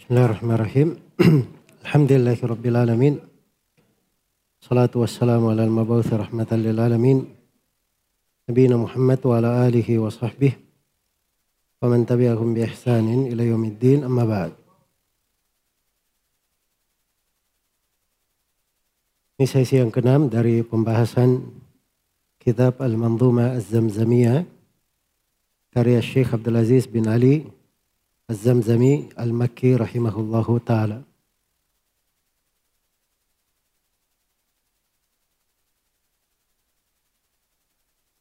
Bismillahirrahmanirrahim. Alhamdulillahi Rabbil Alamin. Salatu wassalamu ala al-mabawthi rahmatan lil alamin. Nabi Muhammad wa ala alihi wa sahbihi. Wa man tabi'ahum bi ihsanin ila yaumiddin amma ba'd. Ini sesi yang keenam dari pembahasan kitab Al-Manzuma Az-Zamzamiyah karya Syekh Abdul Aziz bin Ali Az-Zamzami Al-Makki rahimahullahu taala.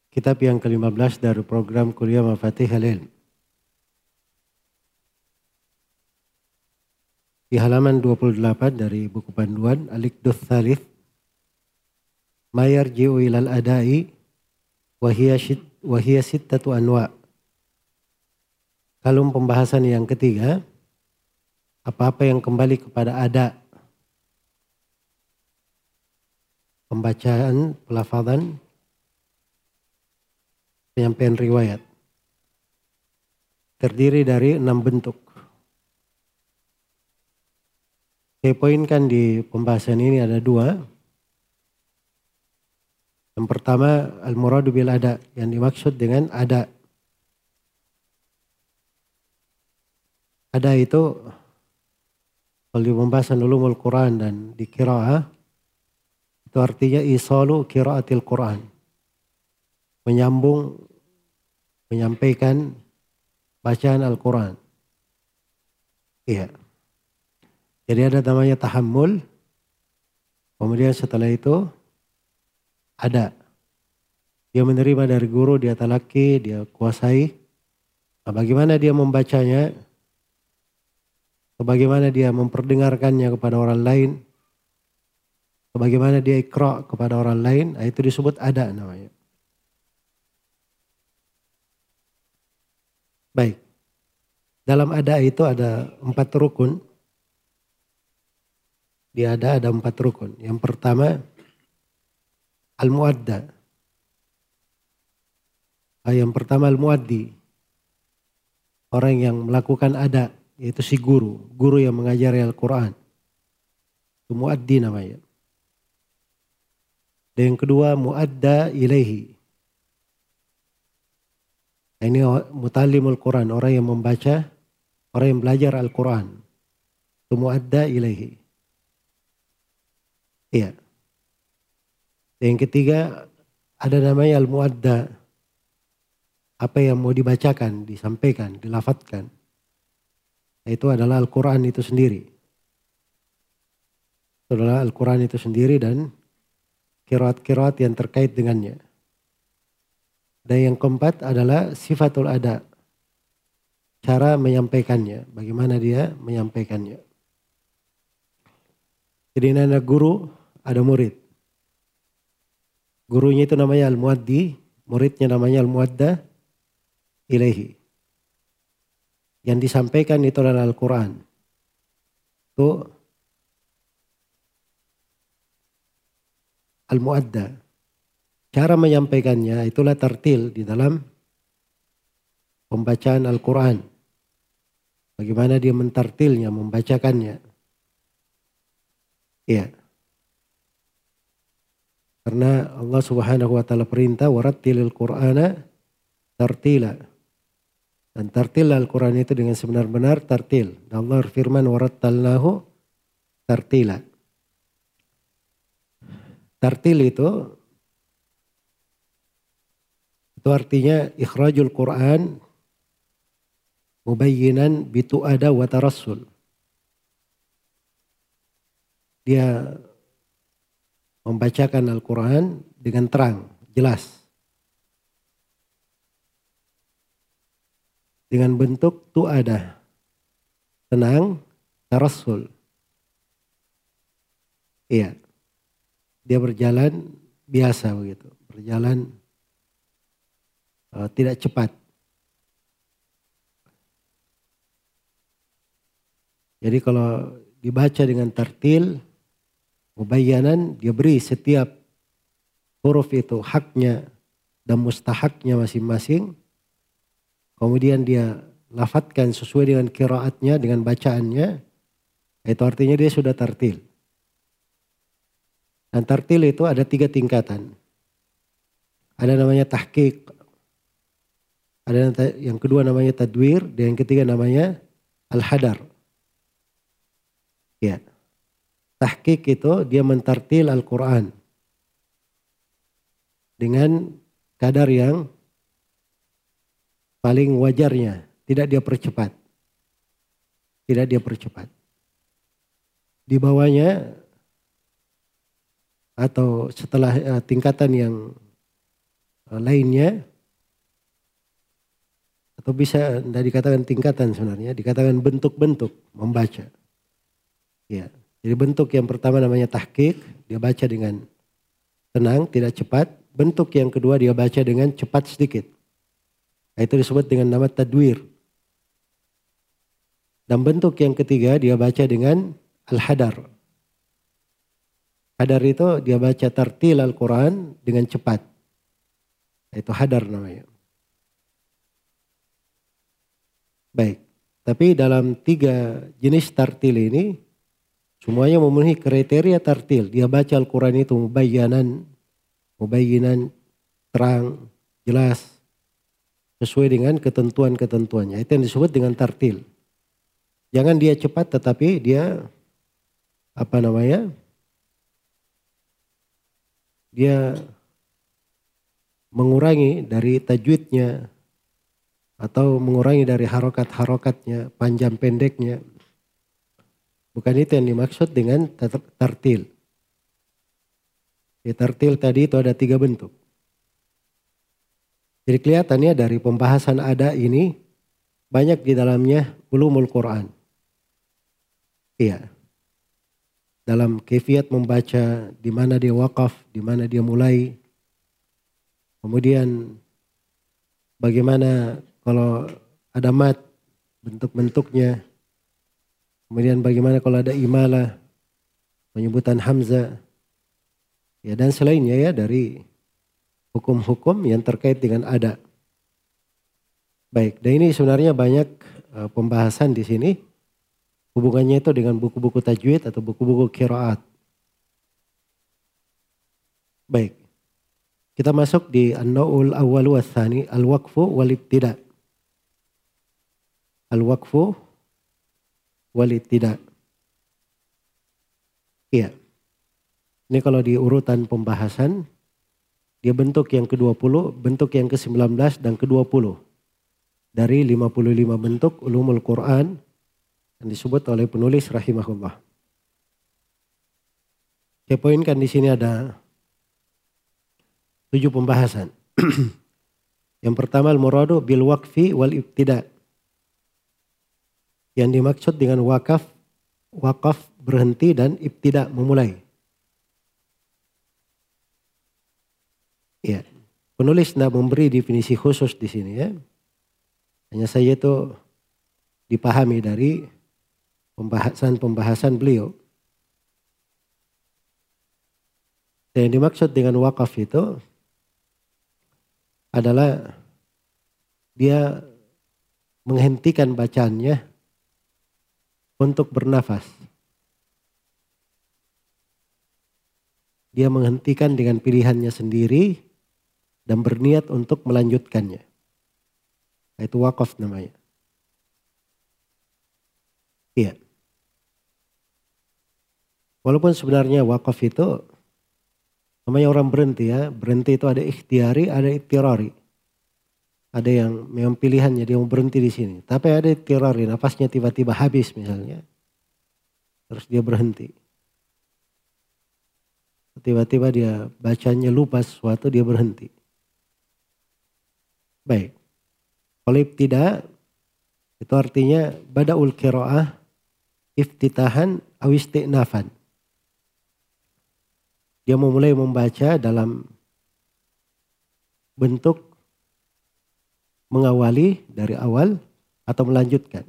Kitab yang ke-15 dari program kuliah Mafatih Halil. Di halaman 28 dari buku panduan Al-Iqduth Thalith ma yarji'u ilal adai wa hiya sittatu anwa. Kalau pembahasan yang ketiga, apa-apa yang kembali kepada ada pembacaan, pelafazan, penyampaian riwayat. Terdiri dari enam bentuk. Saya poinkan di pembahasan ini ada dua. Yang pertama al-muradu bil ada yang dimaksud dengan ada. Ada itu kalau di pembahasan ulumul Quran dan di kiraah itu artinya isalu kiraatil Quran. Menyambung menyampaikan bacaan Al-Quran. Iya. Jadi ada namanya tahammul. Kemudian setelah itu ada. Dia menerima dari guru, dia talaki, dia kuasai. Nah, bagaimana dia membacanya? Bagaimana dia memperdengarkannya kepada orang lain? Bagaimana dia ikra kepada orang lain? Nah, itu disebut ada namanya. Baik. Dalam ada itu ada empat rukun. Di ada ada empat rukun. Yang pertama Al-Muadda. Ah, yang pertama Al-Muaddi. Orang yang melakukan ada, yaitu si guru. Guru yang mengajari Al-Quran. Itu Muaddi namanya. Dan yang kedua Muadda ilaihi. Nah, ini mutalimul Quran, orang yang membaca, orang yang belajar Al-Quran. Itu Muadda ilaihi. Iya. Dan yang ketiga ada namanya al-muadda. Apa yang mau dibacakan, disampaikan, dilafatkan. Itu adalah Al-Quran itu sendiri. Itu adalah Al-Quran itu sendiri dan kirat-kirat yang terkait dengannya. Dan yang keempat adalah sifatul ada. Cara menyampaikannya, bagaimana dia menyampaikannya. Jadi ini ada guru, ada murid. Gurunya itu namanya Al-Muaddi, muridnya namanya Al-Muadda ilaihi. Yang disampaikan itu adalah Al-Quran. Itu Al-Muadda. Cara menyampaikannya itulah tertil di dalam pembacaan Al-Quran. Bagaimana dia mentartilnya, membacakannya. Iya. Karena Allah Subhanahu wa taala perintah warattilil Qur'ana tartila. Dan tartil Al-Quran itu dengan sebenar-benar tartil. Allah firman warattalnahu tartila. Tartil itu itu artinya ikhrajul Quran mubayyinan bitu'ada wa tarassul. Dia membacakan Al-Quran dengan terang, jelas. Dengan bentuk tu ada, tenang, tarasul. Iya, dia berjalan biasa begitu, berjalan uh, tidak cepat. Jadi kalau dibaca dengan tertil, Mubayyanan dia beri setiap huruf itu haknya dan mustahaknya masing-masing. Kemudian dia lafatkan sesuai dengan kiraatnya, dengan bacaannya. Itu artinya dia sudah tartil. Dan tartil itu ada tiga tingkatan. Ada namanya tahqiq. Ada yang kedua namanya tadwir. Dan yang ketiga namanya al-hadar. Ya. Tahqiq itu dia mentartil Al-Quran. Dengan kadar yang paling wajarnya. Tidak dia percepat. Tidak dia percepat. Di bawahnya atau setelah uh, tingkatan yang uh, lainnya atau bisa tidak dikatakan tingkatan sebenarnya dikatakan bentuk-bentuk membaca ya jadi bentuk yang pertama namanya tahqiq dia baca dengan tenang tidak cepat bentuk yang kedua dia baca dengan cepat sedikit itu disebut dengan nama tadwir dan bentuk yang ketiga dia baca dengan al-hadar Hadar itu dia baca tartil Al-Quran dengan cepat. Itu hadar namanya. Baik. Tapi dalam tiga jenis tartil ini, semuanya memenuhi kriteria tartil. Dia baca Al-Quran itu mubayyanan, mubayyinan, terang, jelas, sesuai dengan ketentuan-ketentuannya. Itu yang disebut dengan tartil. Jangan dia cepat tetapi dia apa namanya dia mengurangi dari tajwidnya atau mengurangi dari harokat-harokatnya, panjang pendeknya. Bukan itu yang dimaksud dengan tartil. Ya, tartil tadi itu ada tiga bentuk. Jadi kelihatannya dari pembahasan ada ini banyak di dalamnya ulumul Quran. Iya dalam kefiat membaca di mana dia wakaf, di mana dia mulai. Kemudian bagaimana kalau ada mat bentuk-bentuknya. Kemudian bagaimana kalau ada imalah penyebutan hamzah. Ya dan selainnya ya dari hukum-hukum yang terkait dengan ada. Baik, dan ini sebenarnya banyak uh, pembahasan di sini. Hubungannya itu dengan buku-buku tajwid atau buku-buku kiraat. Baik. Kita masuk di An-Naul Awal wa Al-Waqfu wal Ibtida. Al-Waqfu wal Ibtida. Iya. Ini kalau di urutan pembahasan, dia bentuk yang ke-20, bentuk yang ke-19 dan ke-20. Dari 55 bentuk ulumul Quran yang disebut oleh penulis rahimahullah. Saya poinkan di sini ada tujuh pembahasan. Yang pertama al-muradu bil waqfi wal ibtida. Yang dimaksud dengan wakaf, wakaf berhenti dan ibtida memulai. Ya, penulis tidak memberi definisi khusus di sini ya. Hanya saya itu dipahami dari pembahasan-pembahasan beliau. Dan yang dimaksud dengan wakaf itu adalah dia menghentikan bacaannya untuk bernafas. Dia menghentikan dengan pilihannya sendiri dan berniat untuk melanjutkannya. Itu wakaf namanya. Iya. Walaupun sebenarnya wakaf itu namanya orang berhenti ya. Berhenti itu ada ikhtiari, ada iktirari. Ada yang memang pilihannya dia mau berhenti di sini. Tapi ada iktirari, nafasnya tiba-tiba habis misalnya. Terus dia berhenti. Tiba-tiba dia bacanya lupa sesuatu, dia berhenti. Baik. Kalau tidak, itu artinya badaul kiro'ah iftitahan awistinafan dia memulai membaca dalam bentuk mengawali dari awal atau melanjutkan.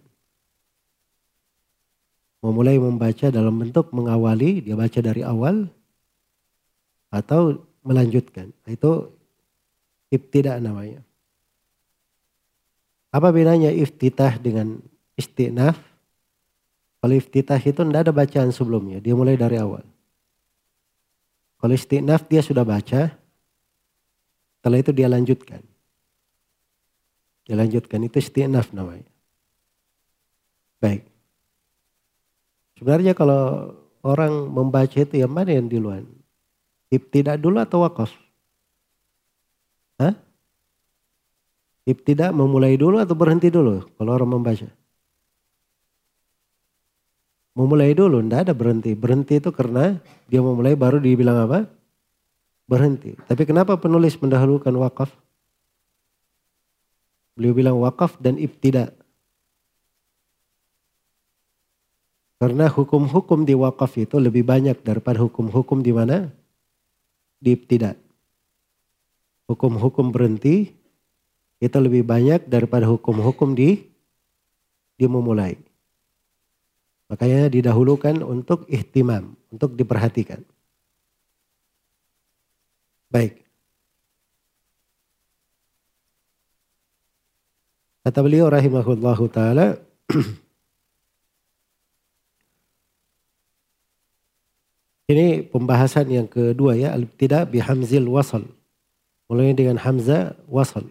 Memulai membaca dalam bentuk mengawali, dia baca dari awal atau melanjutkan. Itu ibtidah namanya. Apa bedanya iftitah dengan istinaf? Kalau iftitah itu tidak ada bacaan sebelumnya, dia mulai dari awal. Kalau istinaf dia sudah baca, setelah itu dia lanjutkan. Dia lanjutkan, itu istinaf namanya. Baik. Sebenarnya kalau orang membaca itu yang mana yang duluan? Ibtidak dulu atau wakaf? Hah? Ibtidak memulai dulu atau berhenti dulu kalau orang membaca? Memulai dulu, tidak ada berhenti. Berhenti itu karena dia memulai baru dibilang apa? Berhenti. Tapi kenapa penulis mendahulukan wakaf? Beliau bilang wakaf dan ibtidak. Karena hukum-hukum di wakaf itu lebih banyak daripada hukum-hukum di mana? Di tidak. Hukum-hukum berhenti itu lebih banyak daripada hukum-hukum di di memulai. Makanya didahulukan untuk ihtimam, untuk diperhatikan. Baik. Kata beliau rahimahullahu taala Ini pembahasan yang kedua ya, al-ibtida bihamzil wasal. Mulai dengan hamzah wasal.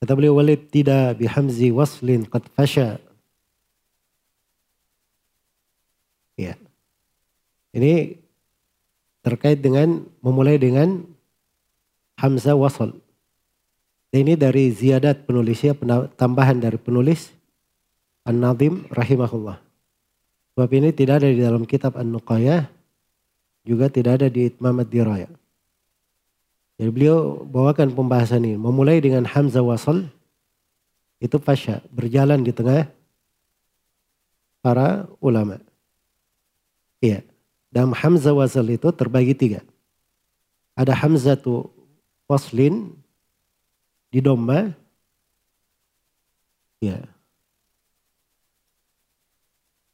Kata beliau wal ibtida bihamzi waslin qad fasha. Ya. Ini terkait dengan memulai dengan hamzah wasal. Ini dari ziyadat penulisnya, tambahan dari penulis An-Nadim rahimahullah. Sebab ini tidak ada di dalam kitab An-Nuqayah juga tidak ada di Itmam Diraya. Jadi beliau bawakan pembahasan ini. Memulai dengan Hamzah Wasal. Itu fasya. Berjalan di tengah para ulama. Iya. Dan Hamzah Wasal itu terbagi tiga. Ada Hamzah tu Waslin di domba. Ya.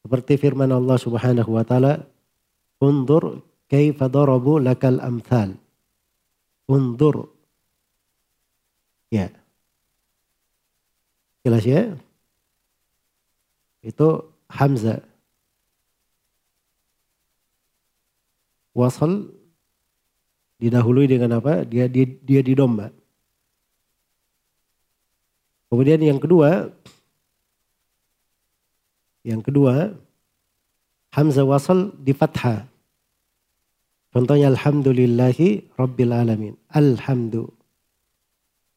Seperti firman Allah Subhanahu wa taala, "Undur kaifa darabu lakal amthal. Undur. Ya. Jelas ya? Itu Hamzah. Wasal didahului dengan apa? Dia dia, dia di domba. Kemudian yang kedua, yang kedua, Hamzah wasal di fathah. Contohnya Alhamdulillahi Rabbil Alamin. Alhamdu.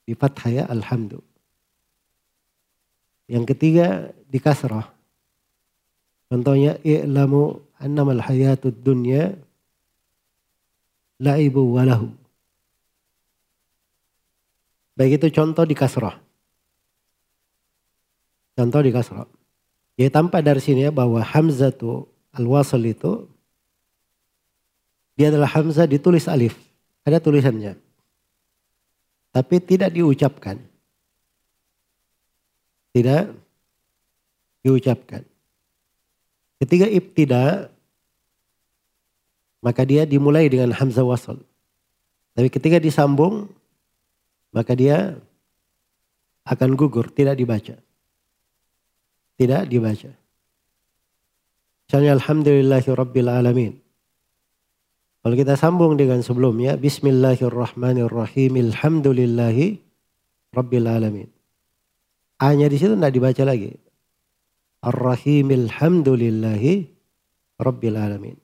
Di fathah ya Alhamdu. Yang ketiga di kasrah. Contohnya i'lamu annamal hayatud dunya la'ibu walahu. Baik itu contoh di kasrah. Contoh di kasrah. Ya tampak dari sini ya bahwa hamzatu al-wasl itu dia adalah Hamzah ditulis alif. Ada tulisannya. Tapi tidak diucapkan. Tidak diucapkan. Ketika ibtida, maka dia dimulai dengan Hamzah wasal. Tapi ketika disambung, maka dia akan gugur, tidak dibaca. Tidak dibaca. Misalnya Alhamdulillahi. Kalau kita sambung dengan sebelumnya, Bismillahirrahmanirrahim, Alhamdulillahi Rabbil Alamin. A-nya di situ tidak dibaca lagi. Ar-Rahim, Alhamdulillahi Rabbil Alamin.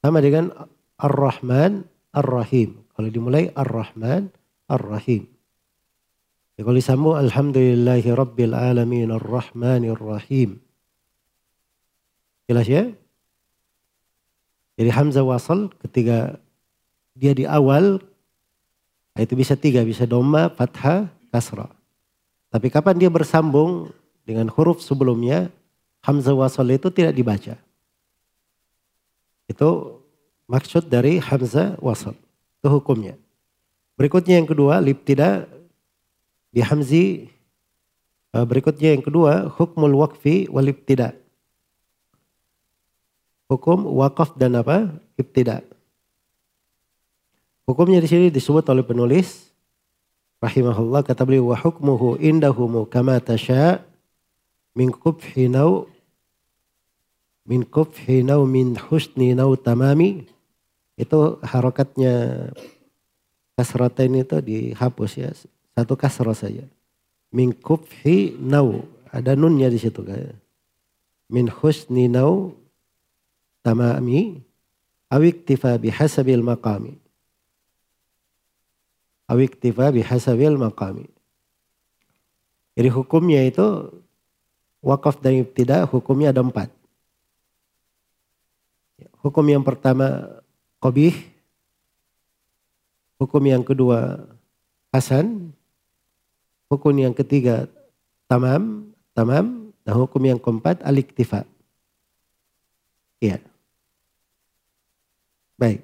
Sama dengan Ar-Rahman, Ar-Rahim. Kalau dimulai Ar-Rahman, Ar-Rahim. Ya, kalau disambung Alhamdulillahi Rabbil Alamin, Ar-Rahmanir Rahim. Jelas ya? Jadi Hamzah wasal ketika dia di awal itu bisa tiga, bisa doma, fathah, kasra. Tapi kapan dia bersambung dengan huruf sebelumnya, Hamzah wasal itu tidak dibaca. Itu maksud dari Hamzah wasal. Itu hukumnya. Berikutnya yang kedua, lip tidak di hamzi. Eh, berikutnya yang kedua, hukmul wakfi walib tidak hukum wakaf dan apa? Ibtida. Hukumnya di sini disebut oleh penulis rahimahullah kata beliau wa hukmuhu indahumu kama tasha min qubhi naw min kufhi nau min husni nau tamami itu harokatnya kasratain itu dihapus ya satu kasroh saja min kufhi nau ada nunnya di situ kan min husni nau tamami awiktifa bihasabil maqami awiktifa bihasabil maqami jadi hukumnya itu wakaf dan ibtida hukumnya ada empat Hukum yang pertama kobih. Hukum yang kedua hasan. Hukum yang ketiga tamam, tamam. Dan hukum yang keempat aliktifa. Iya. Baik.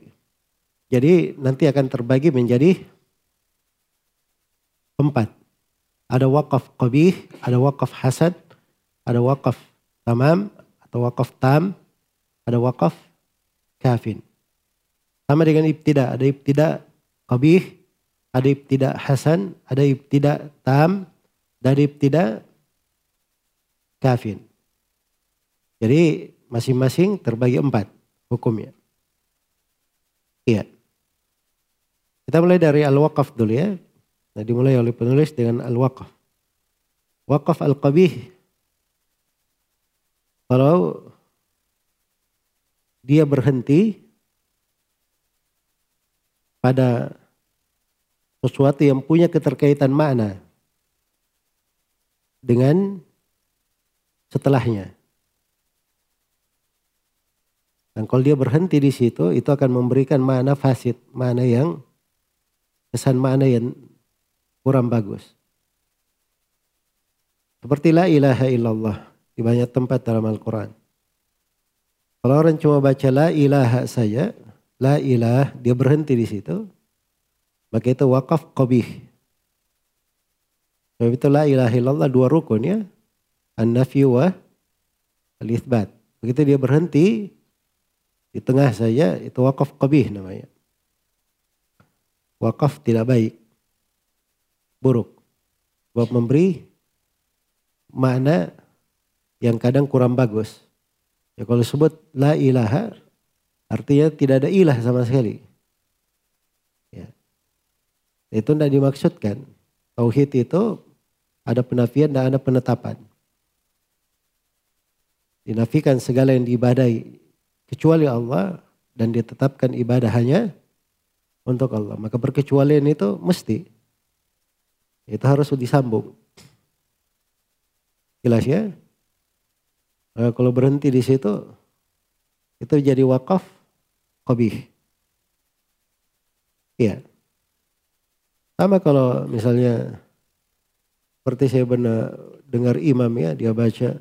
Jadi nanti akan terbagi menjadi empat. Ada wakaf qabih, ada wakaf hasad, ada wakaf tamam atau wakaf tam, ada wakaf kafin. Sama dengan ibtida, ada ibtida qabih, ada ibtida hasan, ada ibtida tam, dan ibtida kafin. Jadi masing-masing terbagi empat hukumnya. Iya. Kita mulai dari al-waqaf dulu ya. Nah, dimulai oleh penulis dengan al-waqaf. Waqaf al-qabih. Kalau dia berhenti pada sesuatu yang punya keterkaitan makna dengan setelahnya. Dan kalau dia berhenti di situ, itu akan memberikan makna fasid, makna yang kesan makna yang kurang bagus. Seperti la ilaha illallah di banyak tempat dalam Al-Quran. Kalau orang cuma baca la ilaha saja, la ilah, dia berhenti di situ, maka itu wakaf qabih. Sebab itu la ilaha illallah dua rukun ya. An-nafi wa al-ithbat. Begitu dia berhenti, di tengah saja itu wakaf qabih namanya. Wakaf tidak baik. Buruk. Sebab memberi makna yang kadang kurang bagus. Ya kalau sebut la ilaha artinya tidak ada ilah sama sekali. Ya. Itu tidak dimaksudkan. Tauhid itu ada penafian dan ada penetapan. Dinafikan segala yang diibadai kecuali Allah dan ditetapkan ibadah hanya untuk Allah. Maka perkecualian itu mesti. Itu harus disambung. Jelas ya? Nah, kalau berhenti di situ, itu jadi wakaf qabih. Iya. Sama kalau misalnya seperti saya benar dengar imam ya dia baca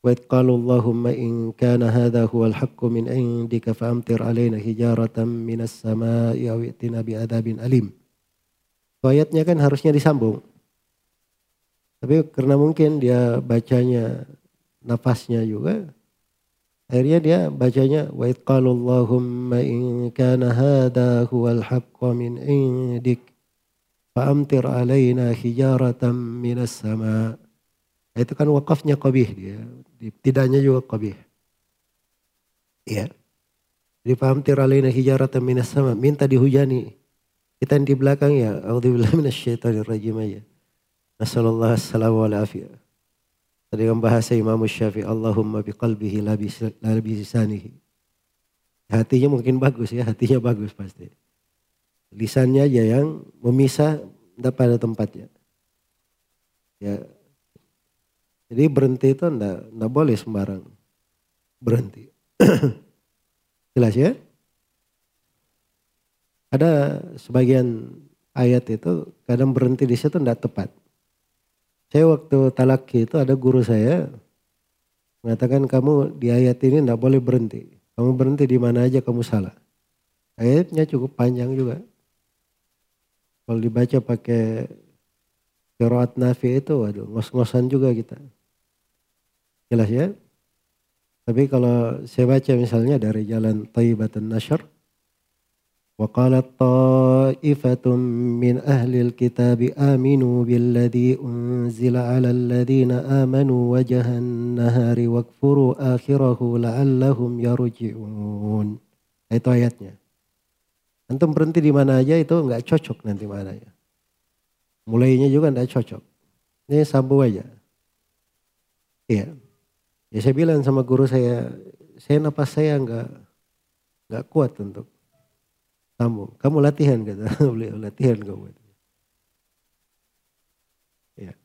Qalu Allahumma in kana hadha huwal haqqu min indika fa'amtir alaina hijaratan minas sama'i aw i'tina bi'adabin alim. Ayatnya kan harusnya disambung. Tapi karena mungkin dia bacanya nafasnya juga. Akhirnya dia bacanya wa Allahumma in kana hadha huwal haqqa min indik amtir alaina hijaratan minas sama. Itu kan wakafnya qabih dia. Tidaknya juga qabih. Iya. Jadi amtir alaina hijaratan minas sama. Minta dihujani. Kita yang di belakang ya. A'udzubillah minasyaitonir rajim aja. Nasallallahu alaihi wasallam dengan bahasa Imam Syafi'i Allahumma biqalbihi la bisanihi. Hatinya mungkin bagus ya, hatinya bagus pasti. Lisannya aja yang memisah tidak pada tempatnya. Ya. Jadi berhenti itu enggak, enggak boleh sembarang berhenti. Jelas ya? Ada sebagian ayat itu kadang berhenti di situ enggak tepat. Saya waktu talaki itu ada guru saya mengatakan kamu di ayat ini tidak boleh berhenti. Kamu berhenti di mana aja kamu salah. Ayatnya cukup panjang juga. Kalau dibaca pakai Qiraat nafi itu waduh ngos-ngosan juga kita. Jelas ya? Tapi kalau saya baca misalnya dari jalan Taibatan Nashr. وقالت طائفة من أهل الكتاب آمنوا بالذي أنزل على الذين آمنوا وجه النهار واكفروا آخره لعلهم يرجعون itu ayatnya antum berhenti di mana aja itu nggak cocok nanti mananya mulainya juga nggak cocok ini sambung aja iya ya saya bilang sama guru saya saya napas saya nggak nggak kuat untuk kamu. Kamu latihan kata beliau, latihan kamu. Ya.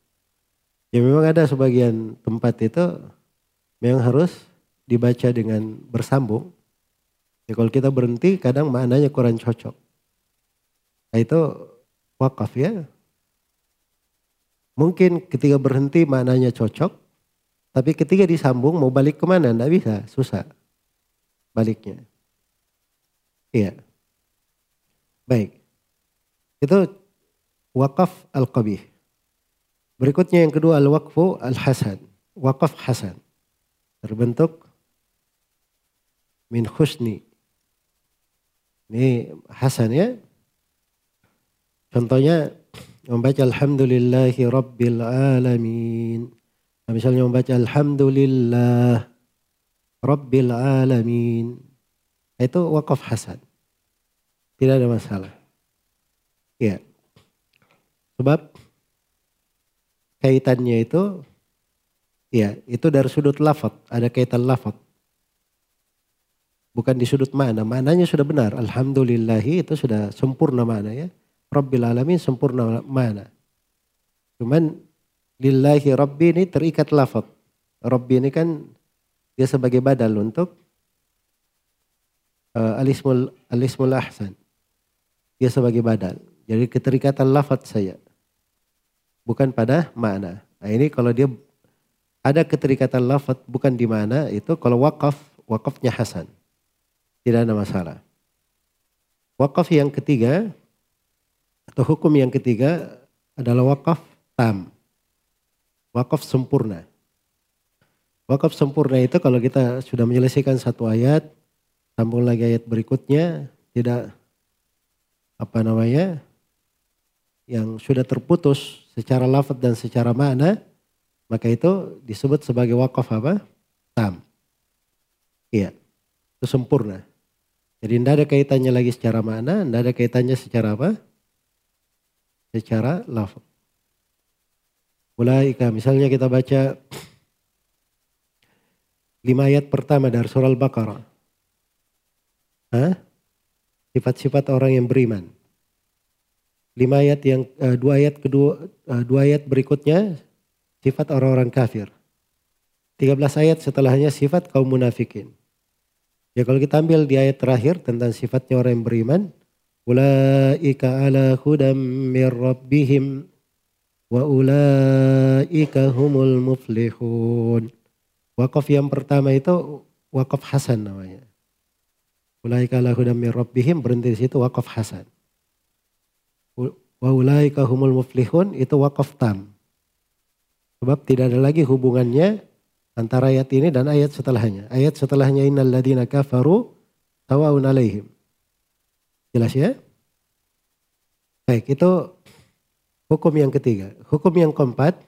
ya memang ada sebagian tempat itu memang harus dibaca dengan bersambung. Ya kalau kita berhenti kadang maknanya kurang cocok. Nah, itu wakaf ya. Mungkin ketika berhenti maknanya cocok, tapi ketika disambung mau balik ke mana? Tidak bisa, susah baliknya. Iya. Baik. Itu wakaf al-qabih. Berikutnya yang kedua al-waqfu al-hasan. Wakaf hasan. Terbentuk min khusni. Ini hasan ya. Contohnya membaca alhamdulillahi rabbil alamin. Misalnya membaca alhamdulillah rabbil alamin. Itu wakaf hasan. Tidak ada masalah. Ya. Sebab kaitannya itu ya itu dari sudut lafad, ada kaitan lafad. Bukan di sudut mana, maknanya sudah benar. Alhamdulillahi itu sudah sempurna mana ya. Rabbil alamin sempurna mana. Cuman lillahi rabbi ini terikat lafad. Rabbi ini kan dia sebagai badal untuk uh, alismul alismul ahsan dia sebagai badal. Jadi keterikatan lafaz saya. Bukan pada makna. Nah ini kalau dia ada keterikatan lafaz bukan di mana itu kalau wakaf, wakafnya hasan. Tidak ada masalah. Wakaf yang ketiga atau hukum yang ketiga adalah wakaf tam. Wakaf sempurna. Wakaf sempurna itu kalau kita sudah menyelesaikan satu ayat, sambung lagi ayat berikutnya, tidak apa namanya yang sudah terputus secara lafaz dan secara makna maka itu disebut sebagai wakaf apa? Tam. Iya. Itu sempurna. Jadi tidak ada kaitannya lagi secara makna, tidak ada kaitannya secara apa? Secara lafaz. Ulaika misalnya kita baca lima ayat pertama dari surah Al-Baqarah. Sifat-sifat orang yang beriman. Lima ayat yang uh, dua ayat kedua uh, dua ayat berikutnya sifat orang-orang kafir. 13 ayat setelahnya sifat kaum munafikin. Ya kalau kita ambil di ayat terakhir tentang sifatnya orang yang beriman, ulaika ala hudam mir rabbihim wa ulaika humul muflihun. Wakaf yang pertama itu wakaf hasan namanya. Ulaika ala hudam min rabbihim berhenti di situ wakaf hasan. Wa ulaika humul muflihun itu wakaf tam. Sebab tidak ada lagi hubungannya antara ayat ini dan ayat setelahnya. Ayat setelahnya innal ladina kafaru tawaun alaihim. Jelas ya? Baik, itu hukum yang ketiga. Hukum yang keempat,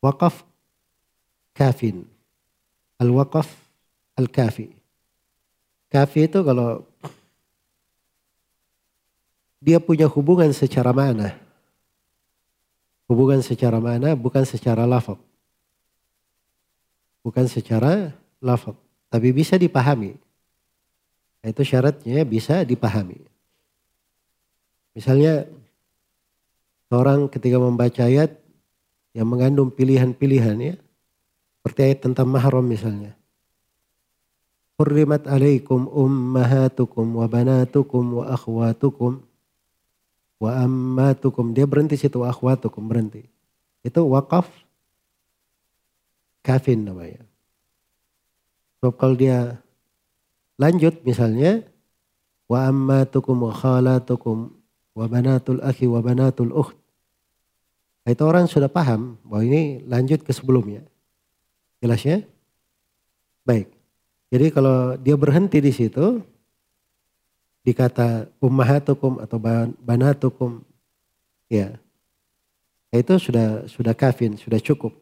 wakaf kafin. Al-wakaf al-kafi. Kafi itu kalau dia punya hubungan secara mana. Hubungan secara mana bukan secara lafaz. Bukan secara lafaz. Tapi bisa dipahami. Nah, itu syaratnya bisa dipahami. Misalnya orang ketika membaca ayat yang mengandung pilihan-pilihan ya. Seperti ayat tentang mahram misalnya. Hurrimat alaikum ummahatukum wa banatukum wa akhwatukum wa ammatukum. Dia berhenti situ akhwatukum berhenti. Itu wakaf kafin namanya. Sebab kalau dia lanjut misalnya wa ammatukum wa khalatukum wa banatul akhi wa banatul ukht. Itu orang sudah paham bahwa ini lanjut ke sebelumnya. Jelas ya? Baik. Jadi kalau dia berhenti di situ, dikata ummahatukum atau banatukum ya itu sudah sudah kafin, sudah cukup.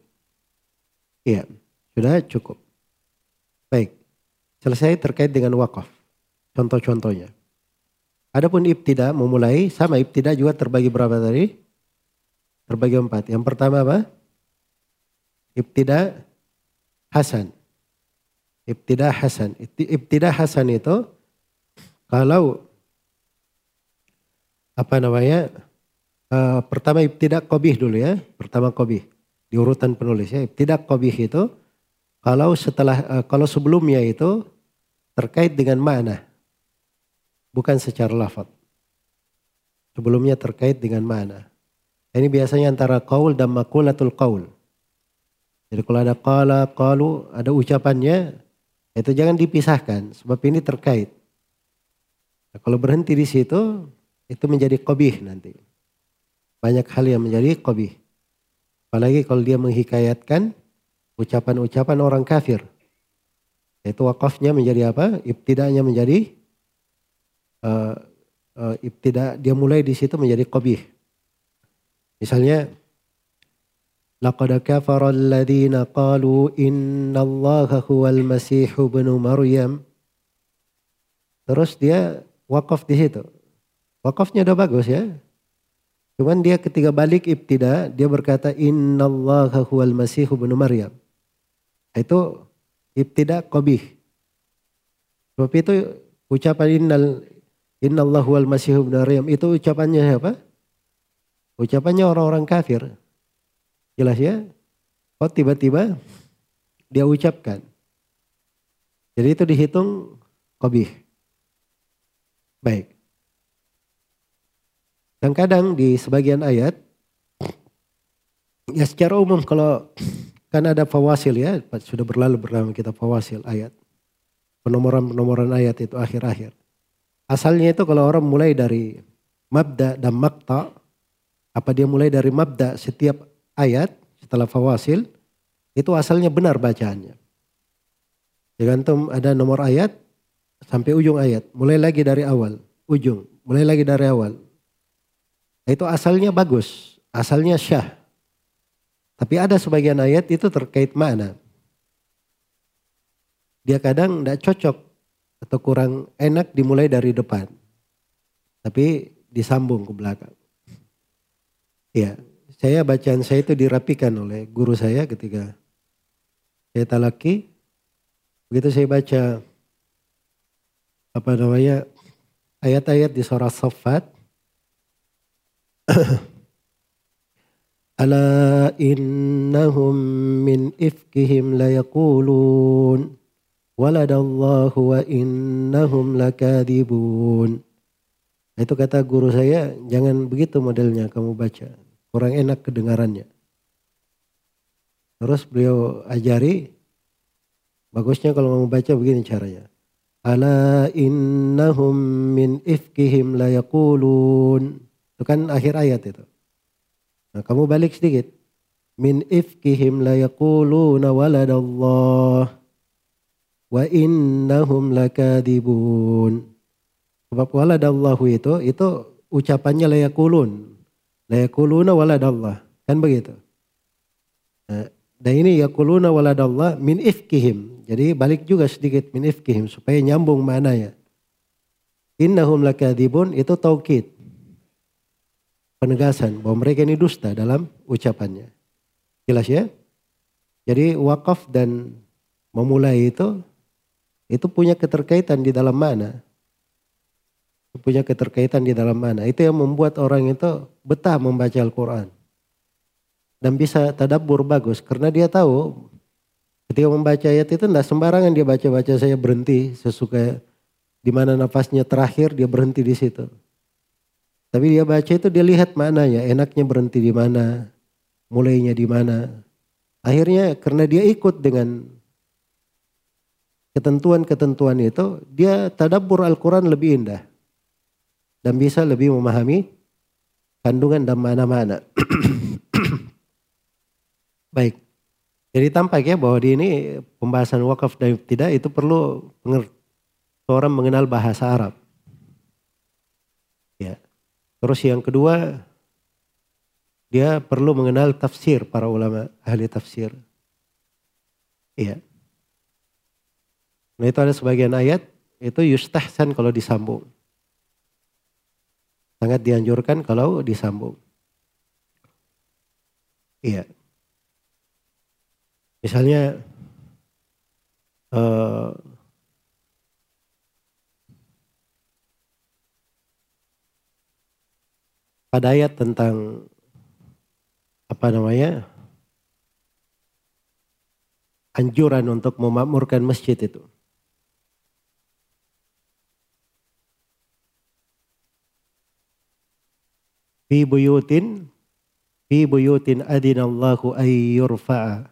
Iya, sudah cukup. Baik. Selesai terkait dengan wakaf. Contoh-contohnya. Adapun ibtida memulai sama ibtida juga terbagi berapa tadi? Terbagi empat. Yang pertama apa? Ibtida hasan. Ibtida hasan. Ibtida hasan itu kalau apa namanya? Uh, pertama ibtida kobih dulu ya. Pertama kobih di urutan penulis ya. Ibtida kobih itu kalau setelah uh, kalau sebelumnya itu terkait dengan mana bukan secara lafaz. Sebelumnya terkait dengan mana. Ini biasanya antara kaul dan makulatul kaul. Jadi kalau ada kala, kalu, ada ucapannya, itu jangan dipisahkan sebab ini terkait. Nah, kalau berhenti di situ, itu menjadi kobih nanti. Banyak hal yang menjadi kobih. Apalagi kalau dia menghikayatkan ucapan-ucapan orang kafir. Itu wakafnya menjadi apa? Ibtidanya menjadi uh, uh, ibtida dia mulai di situ menjadi qabih. Misalnya laqad kafara alladziina qalu innallaha huwal masih ibnu maryam. Terus dia wakaf di situ. Wakafnya udah bagus ya. Cuman dia ketika balik ibtida dia berkata innallaha huwal masih ibnu maryam. Itu ibtida qabih. Sebab itu ucapan innal Innallahu wal masih ibn Maryam itu ucapannya siapa? Ucapannya orang-orang kafir. Jelas ya? Kok tiba-tiba dia ucapkan. Jadi itu dihitung kobih. Baik. Dan kadang di sebagian ayat, ya secara umum kalau kan ada fawasil ya, sudah berlalu berlalu kita fawasil ayat. Penomoran-penomoran ayat itu akhir-akhir. Asalnya itu kalau orang mulai dari mabda dan makta, apa dia mulai dari mabda setiap ayat setelah fawasil, itu asalnya benar bacaannya. Tergantung ada nomor ayat sampai ujung ayat. Mulai lagi dari awal, ujung. Mulai lagi dari awal. Itu asalnya bagus, asalnya syah. Tapi ada sebagian ayat itu terkait mana. Dia kadang tidak cocok atau kurang enak dimulai dari depan. Tapi disambung ke belakang. Ya, saya bacaan saya itu dirapikan oleh guru saya ketika saya talaki. Begitu saya baca apa namanya ayat-ayat di surah Saffat. Ala innahum min ifkihim layaqulun waladallahu wa innahum lakadibun. Itu kata guru saya, jangan begitu modelnya kamu baca. Kurang enak kedengarannya. Terus beliau ajari, bagusnya kalau mau baca begini caranya. Ala innahum min ifkihim layakulun. Itu kan akhir ayat itu. Nah kamu balik sedikit. Min ifkihim layakuluna waladallah wa innahum lakadibun. Sebab waladallahu itu itu ucapannya layakulun. Layakuluna waladallah. Kan begitu. Nah, dan ini yakuluna waladallah min ifkihim. Jadi balik juga sedikit min ifkihim supaya nyambung maknanya. Innahum lakadibun itu taukid. Penegasan bahwa mereka ini dusta dalam ucapannya. Jelas ya? Jadi wakaf dan memulai itu itu punya keterkaitan di dalam mana? Punya keterkaitan di dalam mana? Itu yang membuat orang itu betah membaca Al-Quran. Dan bisa tadabur bagus karena dia tahu ketika membaca ayat itu tidak sembarangan dia baca-baca saya berhenti sesuka di mana nafasnya terakhir dia berhenti di situ. Tapi dia baca itu dia lihat mananya, enaknya berhenti di mana, mulainya di mana. Akhirnya karena dia ikut dengan ketentuan-ketentuan itu, dia tadabbur Al-Quran lebih indah. Dan bisa lebih memahami kandungan dan mana-mana. Baik. Jadi tampak ya bahwa di ini pembahasan wakaf dan tidak itu perlu orang mengenal bahasa Arab. Terus yang kedua, dia perlu mengenal tafsir para ulama ahli tafsir. Iya. Nah itu ada sebagian ayat itu yustahsan kalau disambung. Sangat dianjurkan kalau disambung. Iya. Misalnya uh, pada ayat tentang apa namanya anjuran untuk memakmurkan masjid itu. Fi buyutin fi buyutin adinallahu ay yurfa'a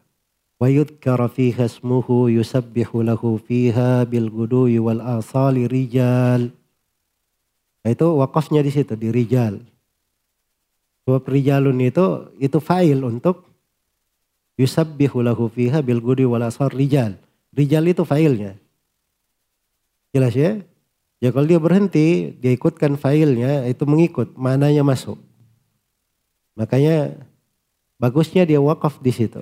wa yudhkara fiha ismuhu yusabbihu lahu fiha bil gudui wal asali rijal. Nah, itu wakafnya di situ di rijal. Sebab rijalun itu itu fa'il untuk yusabbihu lahu fiha bil gudi wal asar rijal. Rijal itu fa'ilnya. Jelas ya? Ya kalau dia berhenti, dia ikutkan fa'ilnya, itu mengikut, mananya masuk. Makanya bagusnya dia wakaf di situ.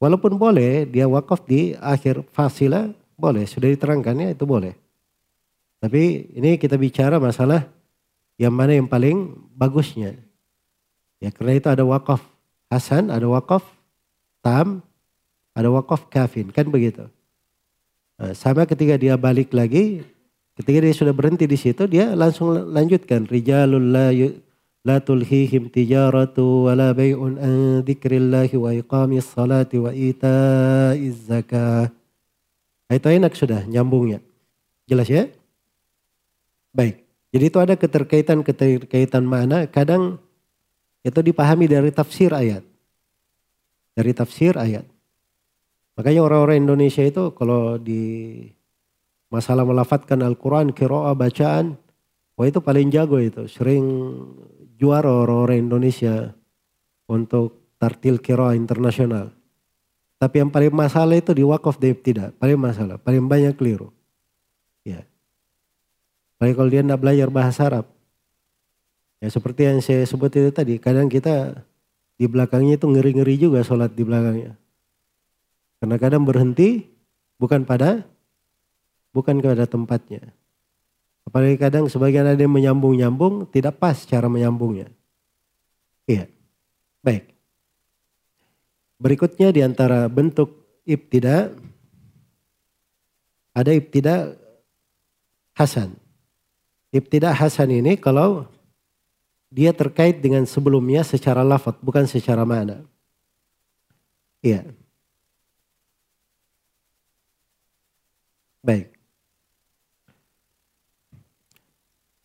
Walaupun boleh dia wakaf di akhir fasilah, boleh. Sudah diterangkan ya, itu boleh. Tapi ini kita bicara masalah yang mana yang paling bagusnya. Ya karena itu ada wakaf hasan, ada wakaf tam, ada wakaf kafin, kan begitu. Nah, sama ketika dia balik lagi, ketika dia sudah berhenti di situ, dia langsung lanjutkan. Rijalul la, wa la bay'un an dzikrillahi wa iqamis salati wa ita'iz zakah. Nah, itu enak sudah nyambungnya. Jelas ya? Baik. Jadi itu ada keterkaitan-keterkaitan mana kadang itu dipahami dari tafsir ayat. Dari tafsir ayat. Makanya orang-orang Indonesia itu kalau di masalah melafatkan Al-Quran, kiroa, bacaan, wah itu paling jago itu. Sering juara orang-orang Indonesia untuk tartil kiroa internasional. Tapi yang paling masalah itu di wakaf tidak. Paling masalah, paling banyak keliru. Ya. Baik kalau dia tidak belajar bahasa Arab. Ya seperti yang saya sebut itu tadi, kadang kita di belakangnya itu ngeri-ngeri juga sholat di belakangnya. Karena kadang berhenti bukan pada bukan kepada tempatnya. Apalagi kadang sebagian ada yang menyambung-nyambung, tidak pas cara menyambungnya. Iya. Baik. Berikutnya di antara bentuk ibtida ada ibtida hasan. Ibtidah hasan ini kalau dia terkait dengan sebelumnya secara lafad bukan secara mana. Iya. Baik.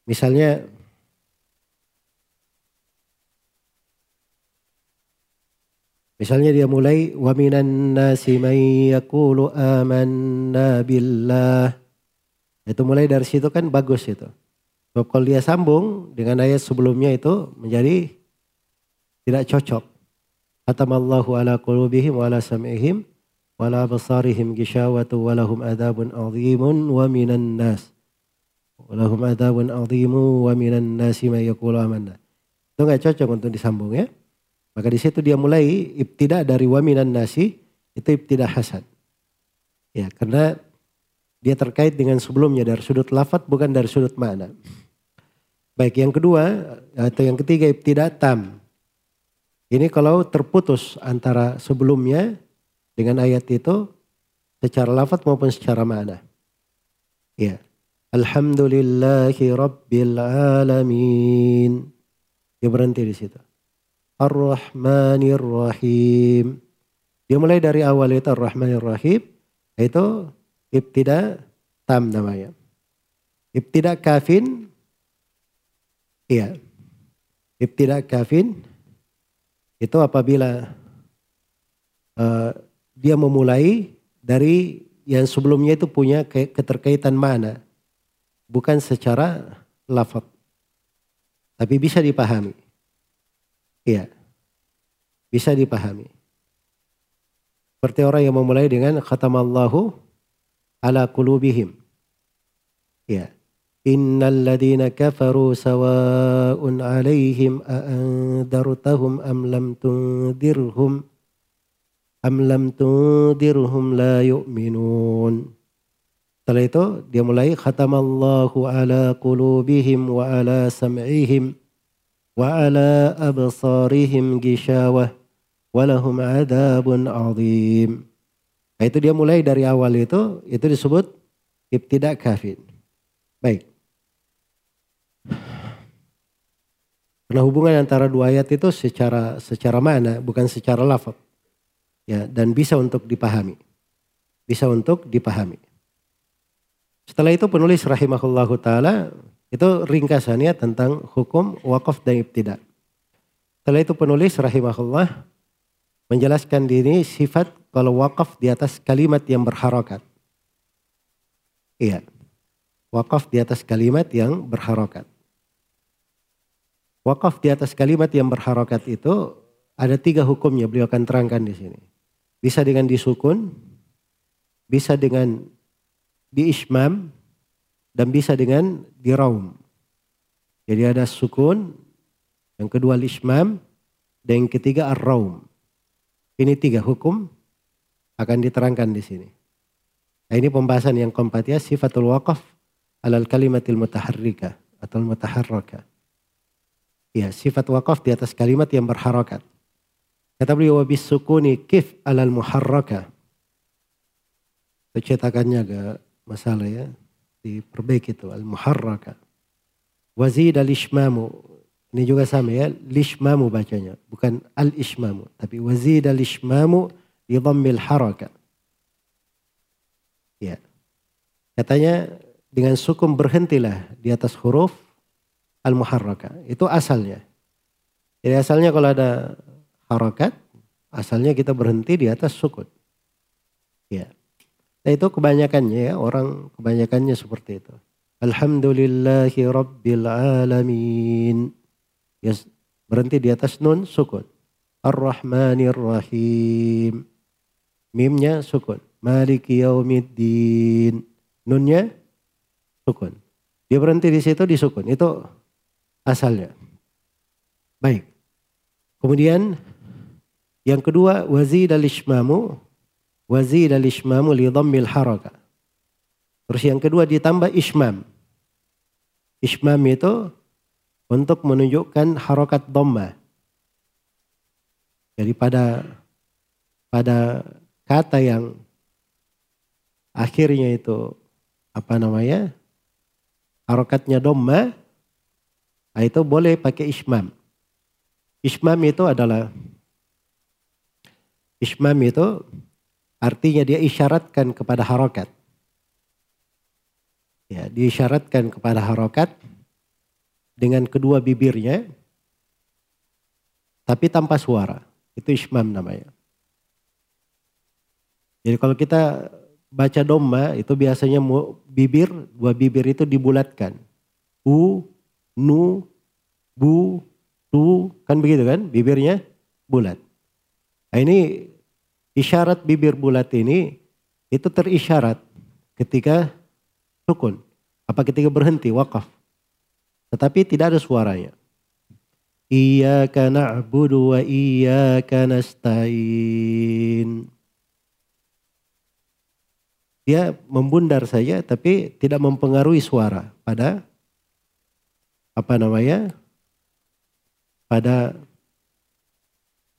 Misalnya Misalnya dia mulai wa minan nasi may yaqulu amanna billah. Itu mulai dari situ kan bagus itu. Sebab kalau dia sambung dengan ayat sebelumnya itu menjadi tidak cocok. Atamallahu ala qulubihim wa ala sam'ihim wa ala basarihim gishawatu wa lahum adabun azimun wa minan nas. Wa lahum adabun azimu wa minan nasi ma yakulu amanna. Itu nggak cocok untuk disambung ya. Maka di situ dia mulai ibtidah dari wa minan nasi itu ibtidah hasan. Ya, karena dia terkait dengan sebelumnya dari sudut lafat bukan dari sudut makna. Baik yang kedua atau yang ketiga tidak tam. Ini kalau terputus antara sebelumnya dengan ayat itu secara lafat maupun secara makna. Ya. Alhamdulillahi Rabbil Alamin. Dia berhenti di situ. Ar-Rahmanir Rahim. Dia mulai dari awal itu Ar-Rahmanir Rahim. Itu ibtida tam namanya. Ibtida kafin, iya. Ibtida kafin itu apabila uh, dia memulai dari yang sebelumnya itu punya keterkaitan mana, bukan secara lafaz, tapi bisa dipahami. Iya, bisa dipahami. Seperti orang yang memulai dengan khatamallahu ala kulubihim. Ya. Innal ladina kafaru sawa'un alaihim a'andartahum am lam tundirhum am lam tundirhum la yu'minun. Setelah itu dia mulai khatamallahu ala qulubihim wa ala sam'ihim wa ala absarihim gishawah walahum adabun azim. Nah, itu dia mulai dari awal itu, itu disebut ibtidak kafir. Baik. Karena hubungan antara dua ayat itu secara secara mana, bukan secara lafaz. Ya, dan bisa untuk dipahami. Bisa untuk dipahami. Setelah itu penulis rahimahullahu taala itu ringkasannya tentang hukum wakaf dan ibtidak. Setelah itu penulis rahimahullah menjelaskan diri sifat kalau wakaf di atas kalimat yang berharokat. Iya. Wakaf di atas kalimat yang berharokat. Wakaf di atas kalimat yang berharokat itu ada tiga hukumnya beliau akan terangkan di sini. Bisa dengan disukun, bisa dengan diismam, dan bisa dengan diraum. Jadi ada sukun, yang kedua lismam, dan yang ketiga ar-raum. Ini tiga hukum akan diterangkan di sini. Nah, ini pembahasan yang keempat ya sifatul waqaf alal kalimatil mutaharrika atau mutaharraka. Ya, sifat wakaf di atas kalimat yang berharakat. Kata beliau wabis sukuni kif alal muharraka. Cetakannya agak masalah ya. Diperbaiki itu al muharraka. Wazid al ishmamu ini juga sama ya, lishmamu bacanya, bukan al-ishmamu, tapi wazid al-ishmamu di dhammil haraka. Ya. Katanya dengan sukum berhentilah di atas huruf al-muharraka. Itu asalnya. Jadi asalnya kalau ada harakat, asalnya kita berhenti di atas sukun. Ya. Nah itu kebanyakannya ya, orang kebanyakannya seperti itu. Alhamdulillahi Rabbil Alamin. Ya, berhenti di atas nun sukun. Ar-Rahmanir Rahim. Mimnya sukun. Maliki yaumiddin. Nunnya sukun. Dia berhenti di situ di sukun. Itu asalnya. Baik. Kemudian yang kedua wazid al-ishmamu wazid al-ishmamu li dhammil haraka. Terus yang kedua ditambah ishmam. Ishmam itu untuk menunjukkan harokat dhamma. Jadi pada pada kata yang akhirnya itu apa namanya harokatnya dhamma nah itu boleh pakai ismam. Ismam itu adalah ismam itu artinya dia isyaratkan kepada harokat. Ya, diisyaratkan kepada harokat dengan kedua bibirnya tapi tanpa suara. Itu ismam namanya. Jadi kalau kita baca domba itu biasanya bibir, dua bibir itu dibulatkan. U, nu, bu, tu, kan begitu kan bibirnya bulat. Nah ini isyarat bibir bulat ini itu terisyarat ketika sukun. Apa ketika berhenti wakaf. Tetapi tidak ada suaranya. Iyyaka na'budu wa iyyaka nasta'in. Dia membundar saja tapi tidak mempengaruhi suara pada apa namanya? pada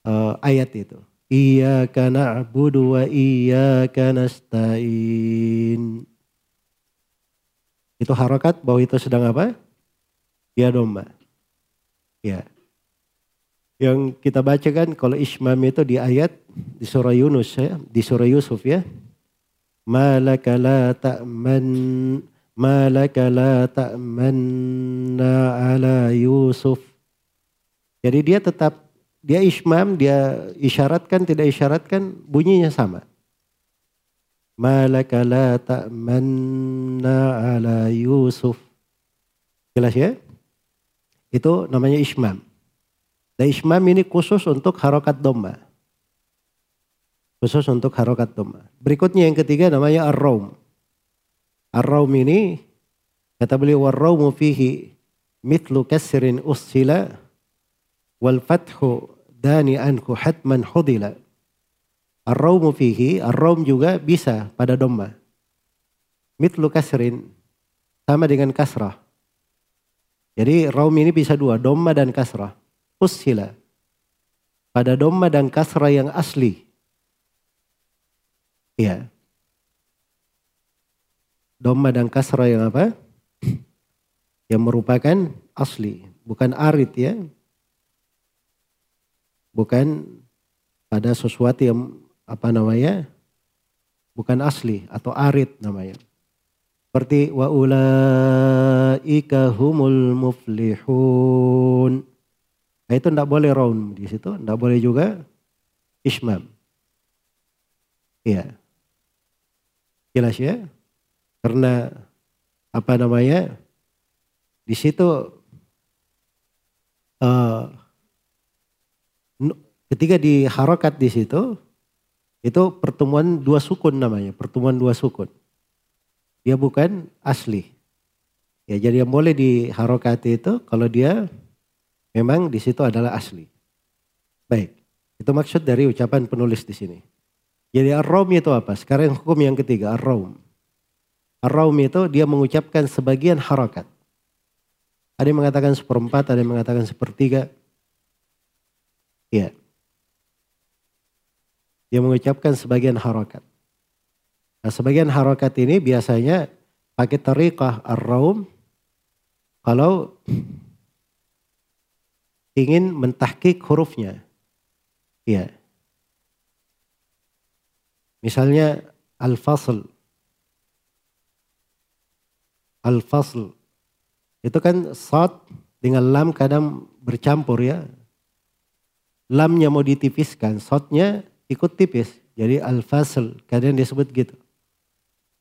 uh, ayat itu. Iyyaka na'budu wa iyyaka nasta'in. Itu harakat bahwa itu sedang apa? Ya domba. Ya. Yang kita baca kan kalau ismam itu di ayat di surah Yunus ya, di surah Yusuf ya. Malaka la ta'man malaka la ta'manna ala Yusuf. Jadi dia tetap dia ismam, dia isyaratkan tidak isyaratkan bunyinya sama. Malaka la ta'manna ala Yusuf. Jelas ya? Itu namanya ismam. Dan ismam ini khusus untuk harokat domba. Khusus untuk harokat domba. Berikutnya yang ketiga namanya ar-raum. Ar-raum ini Kata beliau warraumu fihi mitlu kasrin ussila wal fathu dani anku hatman hudila. Ar-rawmu fihi, ar-rawm juga bisa pada domba. Mitlu kasrin, sama dengan kasrah. Jadi raum ini bisa dua, domba dan kasrah. Ussila. Pada domba dan kasrah yang asli. Iya. Domba dan kasrah yang apa? yang merupakan asli, bukan arit ya. Bukan pada sesuatu yang apa namanya? Bukan asli atau arit namanya. Seperti wa ulaika humul muflihun. Nah, itu tidak boleh raun di situ, tidak boleh juga ismam. Iya. Jelas ya? Karena apa namanya? Di situ uh, ketika di harokat di situ itu pertemuan dua sukun namanya, pertemuan dua sukun. Dia bukan asli. Ya, jadi yang boleh di harokat itu kalau dia memang di situ adalah asli. Baik, itu maksud dari ucapan penulis di sini. Jadi ar-rawm itu apa? Sekarang hukum yang ketiga. Ar-rawm itu dia mengucapkan sebagian harokat. Ada yang mengatakan seperempat, ada yang mengatakan sepertiga. Ya. Dia mengucapkan sebagian harokat. Nah sebagian harokat ini biasanya pakai tariqah ar-raum kalau ingin mentahkik hurufnya. Ya. Misalnya al-fasl. Al-fasl itu kan sad dengan lam kadang bercampur ya. Lamnya mau ditipiskan, sodnya ikut tipis. Jadi al-fasl, kadang disebut gitu.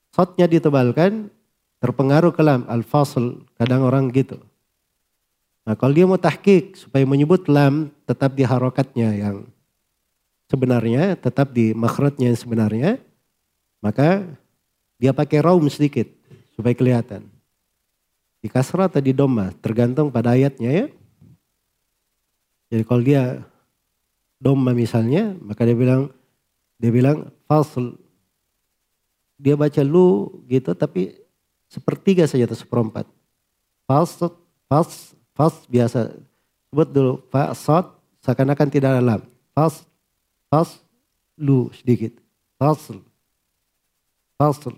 Sodnya ditebalkan, terpengaruh ke lam, al-fasl, kadang orang gitu. Nah kalau dia mau tahkik supaya menyebut lam tetap di harokatnya yang sebenarnya, tetap di makhrajnya yang sebenarnya, maka dia pakai raum sedikit supaya kelihatan. Di kasrah atau di doma, tergantung pada ayatnya ya. Jadi kalau dia doma misalnya, maka dia bilang dia bilang fasl. Dia baca lu gitu tapi sepertiga saja atau seperempat. Fas, fas biasa. Sebut dulu fasad seakan-akan tidak ada lam. Fas, fas, lu sedikit. Fasl. Fasl.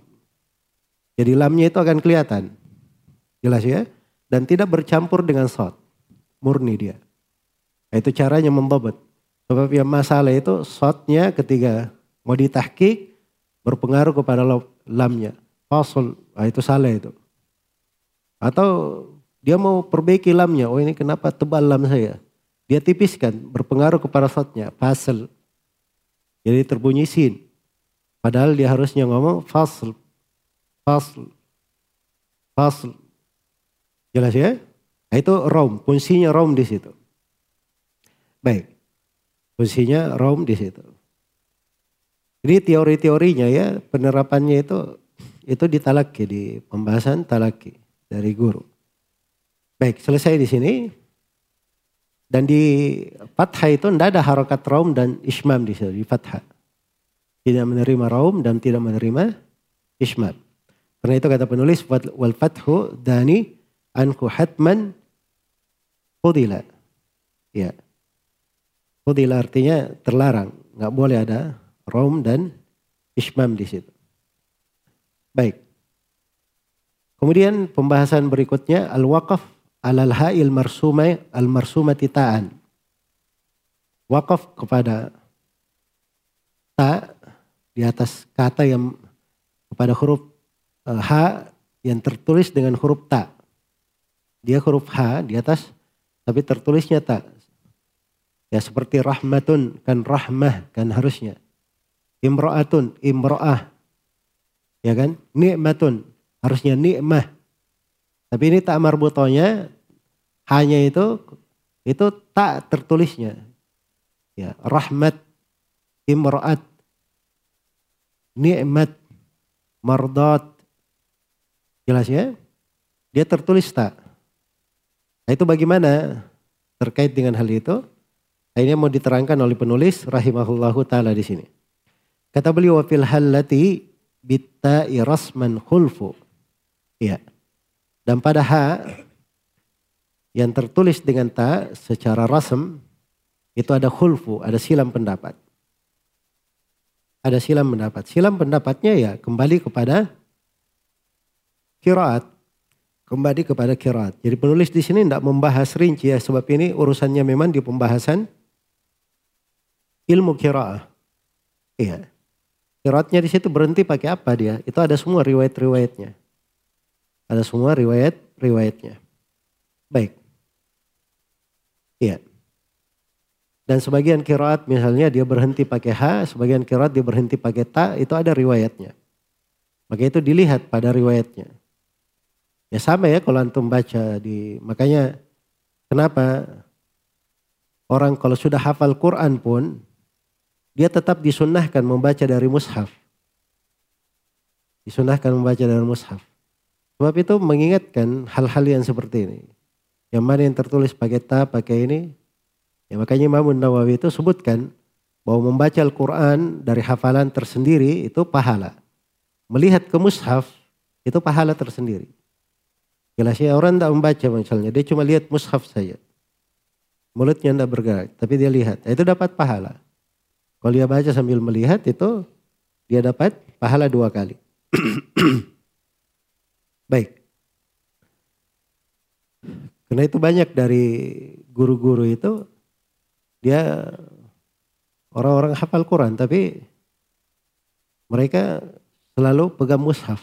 Jadi lamnya itu akan kelihatan. Jelas ya? Dan tidak bercampur dengan sod. Murni dia. Nah, itu caranya membabat. Sebab yang masalah itu sodnya ketika mau ditahkik berpengaruh kepada lamnya. Fasol, nah itu salah itu. Atau dia mau perbaiki lamnya, oh ini kenapa tebal lam saya. Dia tipiskan, berpengaruh kepada sodnya, fasel. Jadi terbunyi sin. Padahal dia harusnya ngomong fasl, fasl, fasl. Jelas ya? Nah, itu rom, fungsinya rom di situ. Baik, fungsinya rom di situ. Ini teori-teorinya ya, penerapannya itu itu di talaki, di pembahasan talaki dari guru. Baik, selesai di sini. Dan di fathah itu tidak ada harokat raum dan ismam di situ, di fathah. Tidak menerima raum dan tidak menerima ismam. Karena itu kata penulis, wal fathu dani anku hatman fudila. Ya. Fudila artinya terlarang. Nggak boleh ada rom dan ismam di situ. Baik. Kemudian pembahasan berikutnya al-waqaf alal ha'il marsumai al-marsumati ta'an. Wakaf kepada ta di atas kata yang kepada huruf uh, ha yang tertulis dengan huruf ta. Dia huruf H di atas, tapi tertulisnya tak. Ya seperti rahmatun, kan rahmah, kan harusnya. Imro'atun, imro'ah. Ya kan? Nikmatun, harusnya nikmah. Tapi ini tak marbutonya, hanya itu, itu tak tertulisnya. Ya, rahmat, imro'at, nikmat, mardat. Jelas ya? dia tertulis tak. Nah, itu bagaimana terkait dengan hal itu? Ini mau diterangkan oleh penulis rahimahullahu taala di sini. Kata beliau wa fil halati bitta'i rasman khulfu. Iya. Dan pada ha yang tertulis dengan ta secara rasm itu ada khulfu, ada silam pendapat. Ada silam pendapat. Silam pendapatnya ya kembali kepada kiraat. Kembali kepada kiraat. Jadi penulis di sini tidak membahas rinci ya sebab ini urusannya memang di pembahasan ilmu kiraah. Iya. Kiraatnya di situ berhenti pakai apa dia? Itu ada semua riwayat-riwayatnya. Ada semua riwayat-riwayatnya. Baik. Iya. Dan sebagian kiraat misalnya dia berhenti pakai H, sebagian kiraat dia berhenti pakai ta, itu ada riwayatnya. Maka itu dilihat pada riwayatnya. Ya sama ya kalau antum baca di makanya kenapa orang kalau sudah hafal Quran pun dia tetap disunnahkan membaca dari mushaf. Disunahkan membaca dari mushaf. Sebab itu mengingatkan hal-hal yang seperti ini. Yang mana yang tertulis pakai ta, pakai ini. Ya makanya Imam Nawawi itu sebutkan bahwa membaca Al-Quran dari hafalan tersendiri itu pahala. Melihat ke mushaf itu pahala tersendiri. Jelasnya orang tidak membaca misalnya, dia cuma lihat mushaf saja. Mulutnya tidak bergerak, tapi dia lihat. Itu dapat pahala. Kalau dia baca sambil melihat itu dia dapat pahala dua kali. Baik. Karena itu banyak dari guru-guru itu dia orang-orang hafal Quran tapi mereka selalu pegang mushaf.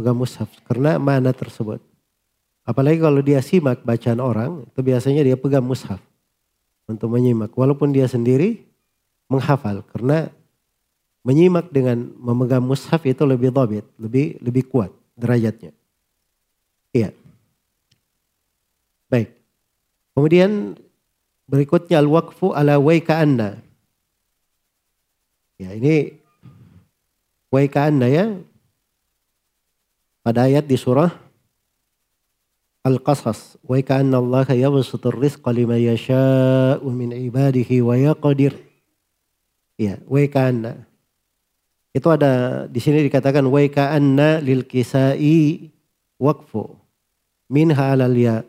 Pegang mushaf karena mana tersebut. Apalagi kalau dia simak bacaan orang itu biasanya dia pegang mushaf untuk menyimak. Walaupun dia sendiri menghafal karena menyimak dengan memegang mushaf itu lebih dobit, lebih lebih kuat derajatnya. Iya. Baik. Kemudian berikutnya al-waqfu ala waika anna. Ya, ini waika anna ya. Pada ayat di surah Al-Qasas. Waika Allah yabsutur rizqa liman yasha'u min ibadihi wa yaqdir. Ya, waikana. Itu ada di sini dikatakan waikana lil kisai waqfu minha alal ya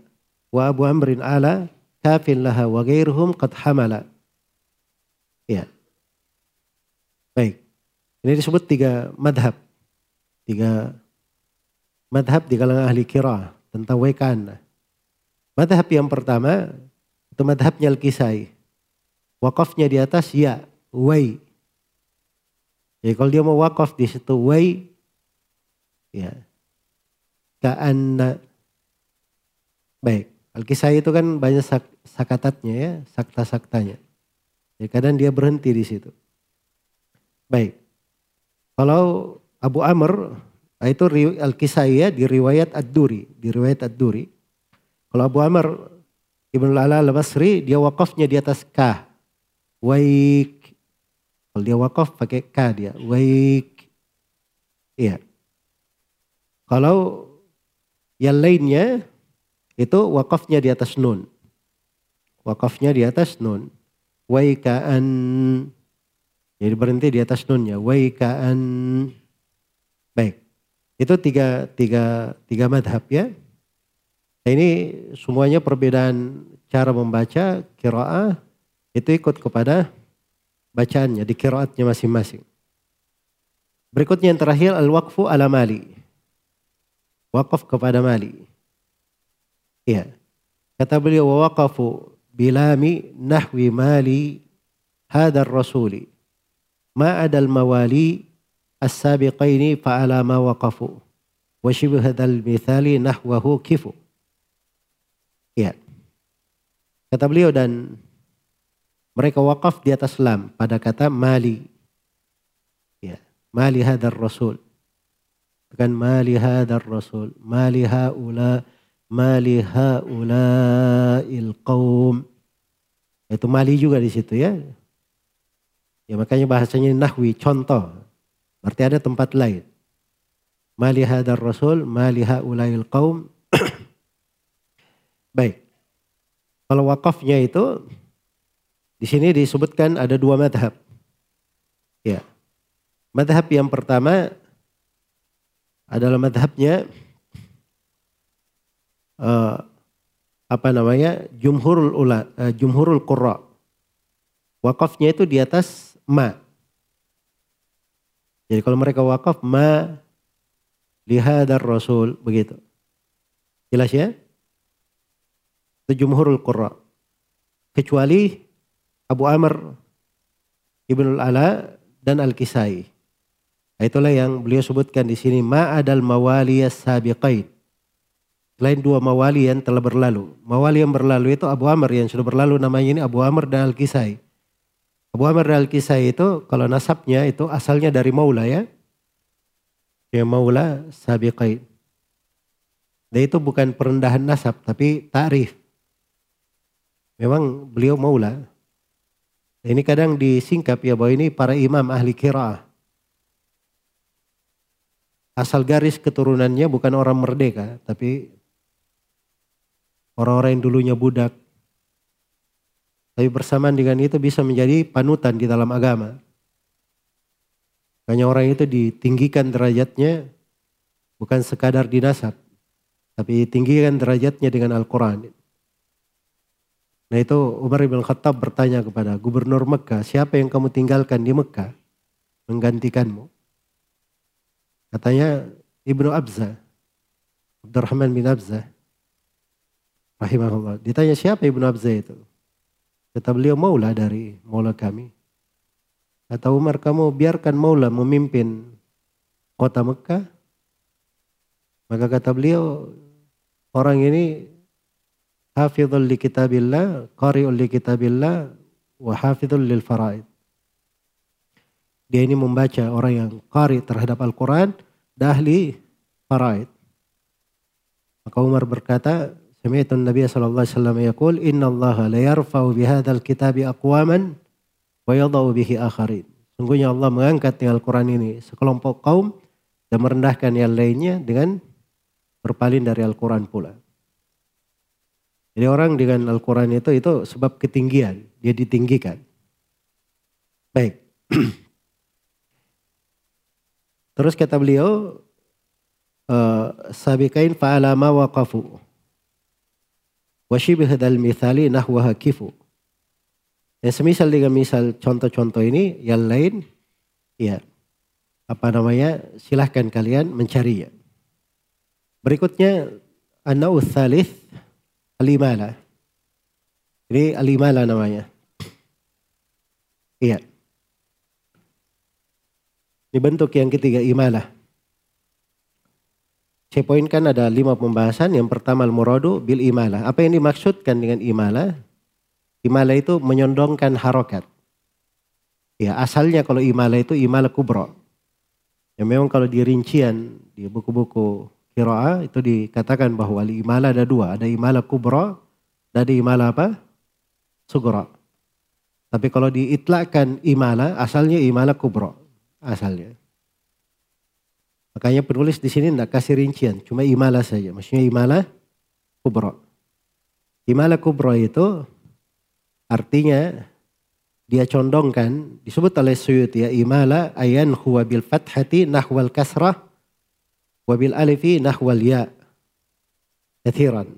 wa abu amrin ala kafin laha wa ghairuhum qad hamala. Ya. Baik. Ini disebut tiga madhab. Tiga madhab di kalangan ahli kira tentang waikana. Madhab yang pertama itu madhabnya al-kisai. Wakafnya di atas ya way. Jadi kalau dia mau wakaf di situ way, ya, ka'anna. Baik, Al-Kisah itu kan banyak sak, sakatatnya ya, sakta-saktanya. Ya, kadang dia berhenti di situ. Baik, kalau Abu Amr, nah itu Al-Kisah ya di riwayat Ad-Duri, di riwayat Ad-Duri. Kalau Abu Amr Ibn Al-Ala Al-Basri, dia wakafnya di atas kah. Waik kalau dia wakaf pakai K dia. Waik. Iya. Kalau yang lainnya itu wakafnya di atas nun. Wakafnya di atas nun. Waikaan. Jadi berhenti di atas nunnya. Waikaan. Baik. Itu tiga, tiga, tiga madhab ya. Nah, ini semuanya perbedaan cara membaca kiraah itu ikut kepada bacaannya, di kiraatnya masing-masing. Berikutnya yang terakhir al-waqfu ala mali. Wakaf kepada mali. Iya. Kata beliau wa waqafu bilami nahwi mali hadar rasuli. Ma adal mawali as-sabiqaini fa'ala ma waqafu. Wa shibh hadzal mithali nahwahu kifu. Iya. Kata beliau dan mereka wakaf di atas lam pada kata mali. Ya, mali hadar rasul. Bukan mali hadar rasul. Mali haula mali haula il qaum. Itu mali juga di situ ya. Ya makanya bahasanya nahwi contoh. Berarti ada tempat lain. Mali hadar rasul, mali haulail qaum. Baik. Kalau wakafnya itu di sini disebutkan ada dua madhab. Ya. Madhab yang pertama adalah madhabnya uh, apa namanya jumhurul ula, uh, jumhurul qurra. Wakafnya itu di atas ma. Jadi kalau mereka wakaf ma lihadar rasul begitu. Jelas ya? Jumhurul qurra. Kecuali Abu Amr Ibnul Ala dan Al-Kisai. Itulah yang beliau sebutkan di sini ma'adal mawaliyas sabiqain. Selain dua mawali yang telah berlalu. Mawali yang berlalu itu Abu Amr yang sudah berlalu namanya ini Abu Amr dan Al-Kisai. Abu Amr dan Al-Kisai itu kalau nasabnya itu asalnya dari Maula ya ya maula sabiqain. Dan itu bukan perendahan nasab tapi ta'rif. Memang beliau maula. Ini kadang disingkap ya bahwa ini para imam ahli kiraah. Asal garis keturunannya bukan orang merdeka, tapi orang-orang yang dulunya budak. Tapi bersamaan dengan itu bisa menjadi panutan di dalam agama. Makanya orang itu ditinggikan derajatnya bukan sekadar dinasab, tapi tinggikan derajatnya dengan Al-Quran. Nah itu Umar bin Khattab bertanya kepada gubernur Mekah, siapa yang kamu tinggalkan di Mekah menggantikanmu? Katanya Ibnu Abza, Abdurrahman bin Abza, rahimahullah. Ditanya siapa Ibnu Abza itu? Kata beliau maula dari maula kami. Kata Umar, kamu biarkan Maula memimpin kota Mekah. Maka kata beliau, orang ini hafidhul li kitabillah, qari'ul li kitabillah, wa hafidhul lil faraid. Dia ini membaca orang yang qari terhadap Al-Quran, dahli faraid. Maka Umar berkata, Sami'tu Nabi sallallahu alaihi wasallam yaqul inna Allah la yarfa'u bihadzal kitabi aqwaman wa yadau bihi akharin. Sungguhnya Allah mengangkat dengan Al-Quran ini sekelompok kaum dan merendahkan yang lainnya dengan berpaling dari Al-Quran pula. Jadi orang dengan Al-Quran itu itu sebab ketinggian, dia ditinggikan. Baik. Terus kata beliau, uh, sabikain fa'alama waqafu. Wa shibih dal mithali nahwaha kifu. Dan semisal dengan misal contoh-contoh ini yang lain ya apa namanya silahkan kalian mencarinya. Berikutnya an-nau thalith al-imala. Ini al-imala namanya. Iya. Ini bentuk yang ketiga imalah. Saya poinkan ada lima pembahasan. Yang pertama al-muradu bil imalah. Apa yang dimaksudkan dengan imalah? Imala itu menyondongkan harokat. Ya asalnya kalau imala itu imala kubro. Ya memang kalau di rincian di buku-buku kiroa itu dikatakan bahwa imala ada dua. Ada imala kubro dan ada imala apa? Sugro. Tapi kalau diitlakan imala asalnya imala kubro. Asalnya. Makanya penulis di sini tidak kasih rincian, cuma imala saja. Maksudnya imala kubro. Imala kubro itu Artinya dia condongkan disebut oleh Suyuti ya imala ayan huwa bil fathati nahwal kasrah wa bil alifi nahwal ya kathiran.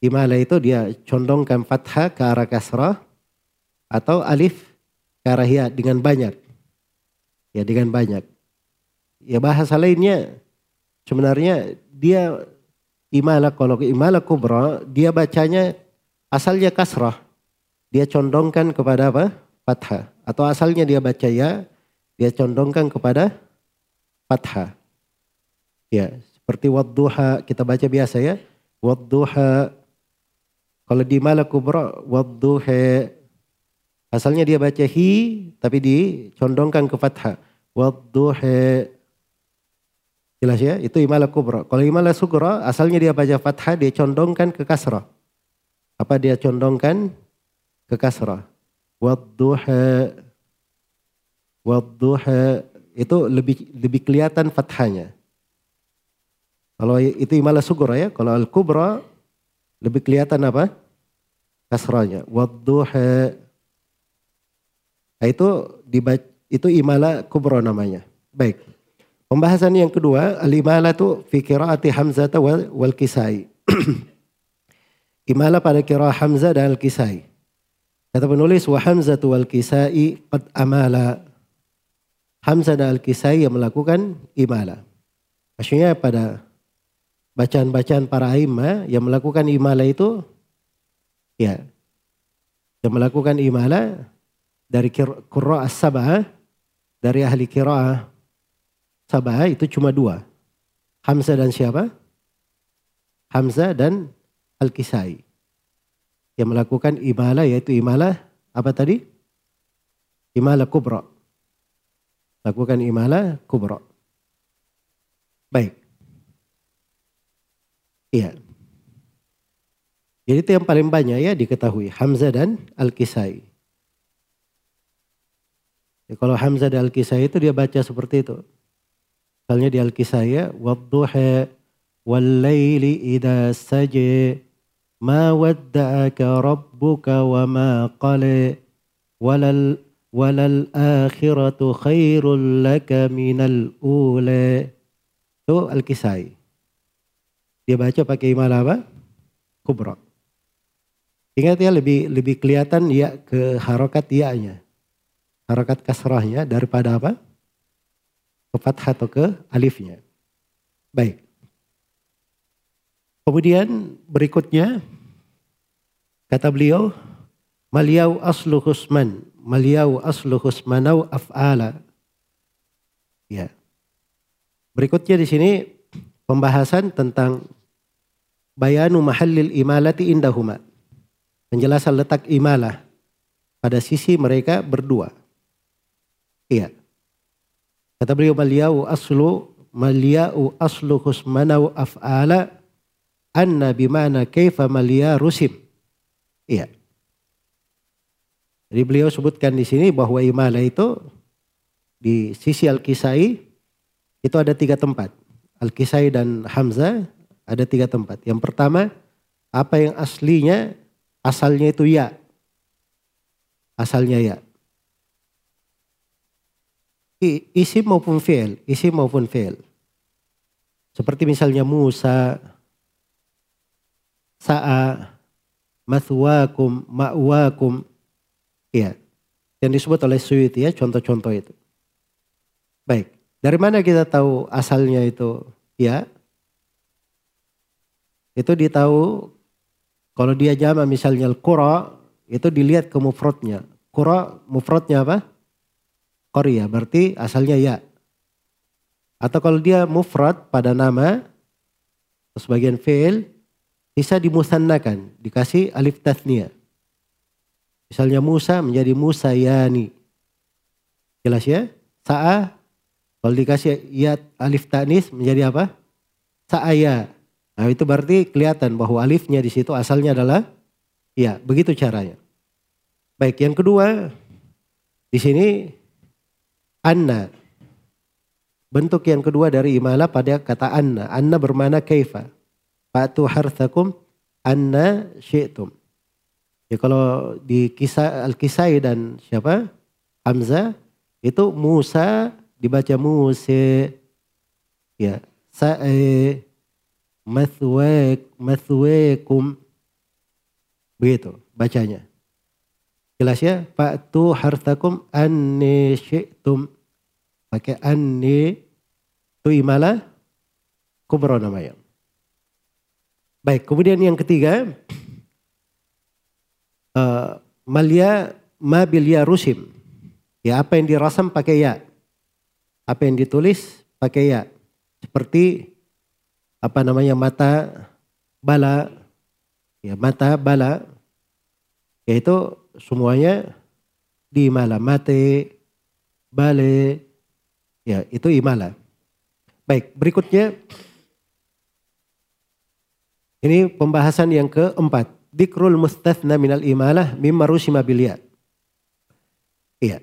Imala itu dia condongkan fathah ke arah kasrah atau alif ke arah ya dengan banyak. Ya dengan banyak. Ya bahasa lainnya sebenarnya dia imala kalau imala kubra dia bacanya asalnya kasrah dia condongkan kepada apa? Fathah. Atau asalnya dia baca ya, dia condongkan kepada fathah. Ya, seperti wadduha kita baca biasa ya. Wadduha. Kalau di malakubra wadduha. Asalnya dia baca hi tapi dicondongkan ke fathah. Wadduha. Jelas ya, itu imala kubra. Kalau imala sugra, asalnya dia baca fathah, dia condongkan ke kasrah. Apa dia condongkan? ke kasrah. Wadduha. Wadduha itu lebih lebih kelihatan fathahnya. Kalau itu imala sugra ya, kalau al kubra lebih kelihatan apa? Kasranya. Wadduha. Nah, itu dibaca, itu imala kubra namanya. Baik. Pembahasan yang kedua, al-imala itu fi qiraati Hamzah wal, wal Kisai. imala pada kira Hamzah dan al-Kisai. Kata penulis wa Hamzah wal Kisai qad amala. Hamzah dan al-Kisai yang melakukan imala. Maksudnya pada bacaan-bacaan para imam yang melakukan imala itu ya yang melakukan imala dari qira'ah sabah dari ahli qira'ah sabah itu cuma dua. Hamzah dan siapa? Hamzah dan Al-Kisai. Yang melakukan imala yaitu imala apa tadi? Imala kubra. Lakukan imala kubra. Baik. Iya. Jadi itu yang paling banyak ya diketahui Hamzah dan Al-Kisai. Ya, kalau Hamzah dan Al-Kisai itu dia baca seperti itu. Misalnya di Al-Kisai ya, wadduha wal laili idza saja ma wadda'aka rabbuka wa ma qala walal walal akhiratu khairul laka minal ula. Itu Al-Kisai. Dia baca pakai imalah apa? Kubra. Ingat ya lebih lebih kelihatan ya ke harokat ya-nya. Harokat kasrahnya daripada apa? Ke fathah atau ke alifnya. Baik. Kemudian berikutnya kata beliau Maliau aslu husman, maliau aslu husmanau af'ala. Ya. Berikutnya di sini pembahasan tentang bayanu mahallil imalati indahuma. Penjelasan letak imalah pada sisi mereka berdua. Iya. Kata beliau maliyau aslu maliyau aslu husmanau af'ala anna bimana kaifa malia rusim. Iya. Jadi beliau sebutkan di sini bahwa imalah itu di sisi Al-Kisai itu ada tiga tempat. Al-Kisai dan Hamzah ada tiga tempat. Yang pertama, apa yang aslinya, asalnya itu ya. Asalnya ya. Isim maupun fi'il, isim maupun fi'il. Seperti misalnya Musa, Sa'a, Mathwakum, Ma'wakum. Ya. Yang disebut oleh Suyuti ya, contoh-contoh itu. Baik. Dari mana kita tahu asalnya itu ya? Itu ditahu kalau dia jama misalnya al-qura itu dilihat ke mufradnya. Qura mufradnya apa? Korea berarti asalnya ya. Atau kalau dia mufrad pada nama sebagian fi'il bisa dimusannakan, dikasih alif tasnia. Misalnya Musa menjadi Musa yani. Jelas ya? Sa'a kalau dikasih ya alif tanis menjadi apa? Sa'aya. Nah itu berarti kelihatan bahwa alifnya di situ asalnya adalah ya begitu caranya. Baik yang kedua di sini anna bentuk yang kedua dari imala pada kata anna. Anna bermana kaifa. Fatu harthakum anna syi'tum. Ya kalau di kisah Al-Kisai dan siapa? Hamzah itu Musa dibaca Musa ya sa'e mathwak mathwakum begitu bacanya. Jelas ya fa'tu hartakum anni syi'tum. Pakai anni itu imala kubra namanya baik kemudian yang ketiga uh, malia mabilia rusim. Ya apa yang dirasam pakai ya? Apa yang ditulis pakai ya? Seperti apa namanya? Mata bala. Ya mata bala. Yaitu semuanya di imala mate bale. Ya itu imala. Baik berikutnya. Ini pembahasan yang keempat. Dikrul mustathna minal imalah mimma rusima bilya iya.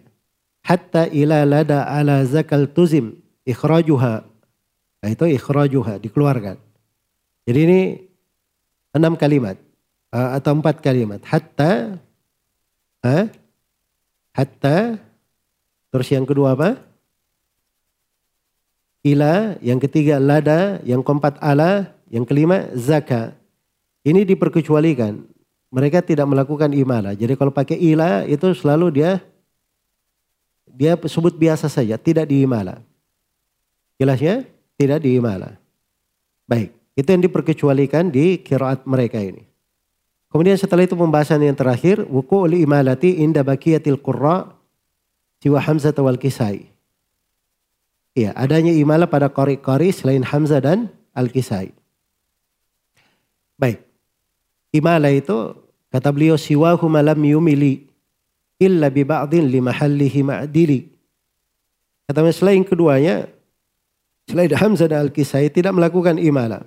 Hatta ila lada ala zakal tuzim ikhrajuha Nah, itu ikhrajuha, dikeluarkan. Jadi ini enam kalimat uh, atau empat kalimat. Hatta, uh, hatta, terus yang kedua apa? Ila, yang ketiga lada, yang keempat ala, yang kelima zaka. Ini diperkecualikan. Mereka tidak melakukan imala. Jadi kalau pakai ila itu selalu dia dia sebut biasa saja, tidak diimala. Jelas ya? Tidak diimala. Baik, itu yang diperkecualikan di kiraat mereka ini. Kemudian setelah itu pembahasan yang terakhir, wuku li imalati inda bakiyatil qurra siwa Hamzah wal Kisai. Iya, adanya imala pada kori-kori selain Hamzah dan Al-Kisai. Baik. Imala itu kata beliau siwahu malam yumili illa bi ba'din li mahallihi ma'dili. Kata selain keduanya selain Hamzah dan Al-Kisai tidak melakukan imala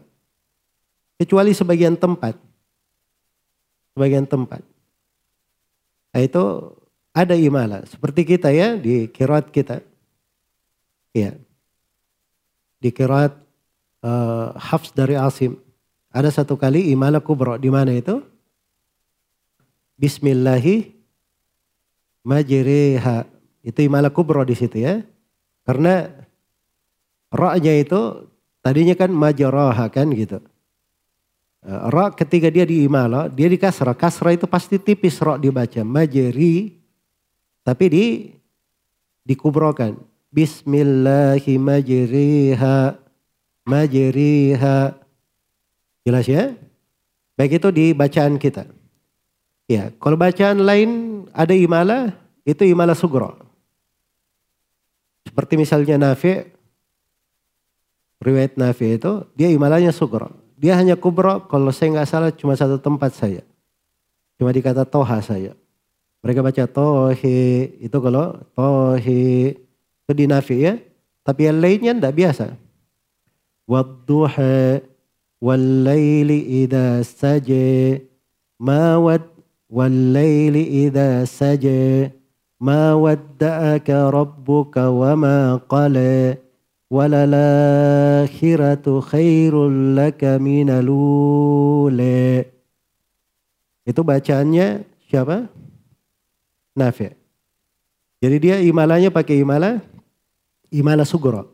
kecuali sebagian tempat. Sebagian tempat. Nah, itu ada imala seperti kita ya di kirat kita. Ya. Di kirat uh, Hafs dari Asim. Ada satu kali imala kubro di mana itu? Bismillahi majriha. Itu imala kubro di situ ya. Karena ra'nya itu tadinya kan majaraha kan gitu. Eh, ra ketika dia di imala, dia di kasra. Kasra itu pasti tipis ra dibaca. Majri. Tapi di dikubrokan. Bismillahi majriha. Majriha. Jelas ya? Baik itu di bacaan kita. Ya, kalau bacaan lain ada imala, itu imala sugro. Seperti misalnya Nafi, riwayat Nafi itu dia imalanya sugro. Dia hanya kubro kalau saya nggak salah cuma satu tempat saya. Cuma dikata toha saya. Mereka baca tohi itu kalau tohi itu di Nafi ya. Tapi yang lainnya ndak biasa. Wadduha wallayli idha saje ma wad wallayli idha saja ma wadda'aka rabbuka wa ma qala walalakhiratu khairul laka minalule. Itu bacaannya siapa? Nafi. Jadi dia imalanya pakai imala imala sugro.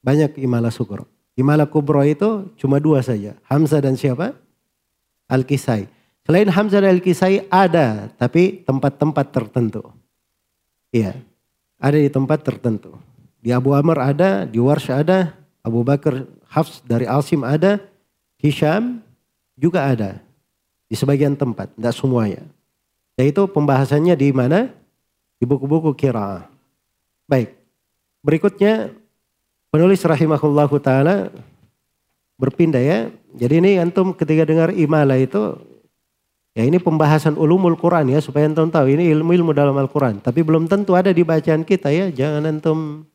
Banyak imala sugro. Imala kubro itu cuma dua saja. Hamzah dan siapa? Al-Kisai. Selain Hamzah dan Al-Kisai ada, tapi tempat-tempat tertentu. Iya, ada di tempat tertentu. Di Abu Amr ada, di Warsh ada, Abu Bakar Hafs dari Asim ada, Hisham juga ada. Di sebagian tempat, tidak semuanya. Yaitu pembahasannya di mana? Di buku-buku kira. Baik, berikutnya penulis rahimahullahu ta'ala berpindah ya. Jadi ini antum ketika dengar imala itu Ya ini pembahasan ulumul Quran ya supaya antum tahu ini ilmu-ilmu dalam Al-Quran. Tapi belum tentu ada di bacaan kita ya. Jangan antum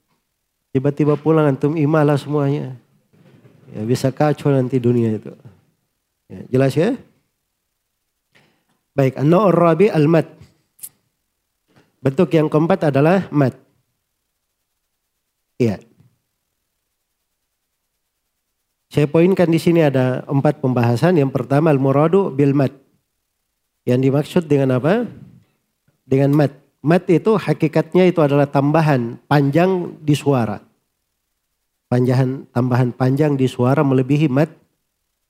tiba-tiba pulang antum imalah semuanya. Ya bisa kacau nanti dunia itu. Ya, jelas ya? Baik, an rabi al-mat. Bentuk yang keempat adalah mat. Iya. Saya poinkan di sini ada empat pembahasan. Yang pertama al-muradu bil mat yang dimaksud dengan apa? Dengan mat. Mat itu hakikatnya itu adalah tambahan panjang di suara. Panjangan tambahan panjang di suara melebihi mat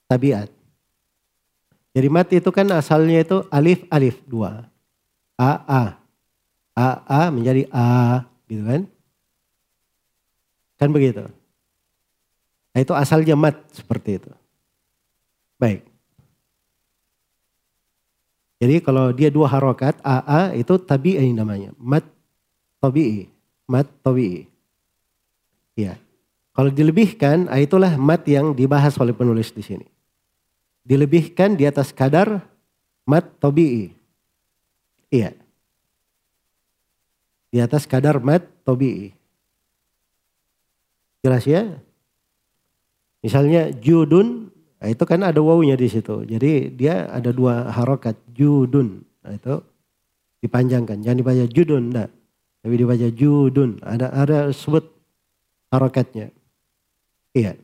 tabiat. Jadi mat itu kan asalnya itu alif alif dua. A A. A A menjadi A gitu kan. Kan begitu. Nah itu asalnya mat seperti itu. Baik. Jadi kalau dia dua harokat, AA itu tabi'i namanya. Mat tabi'i. Mat tabi'i. Ya. Kalau dilebihkan, ah, itulah mat yang dibahas oleh penulis di sini. Dilebihkan di atas kadar mat tabi'i. Iya. Di atas kadar mat tabi'i. Jelas ya? Misalnya judun Nah, itu kan ada wawunya di situ. Jadi dia ada dua harokat judun. Nah, itu dipanjangkan. Jangan dibaca judun, enggak. Tapi dibaca judun. Ada ada sebut harokatnya. Iya.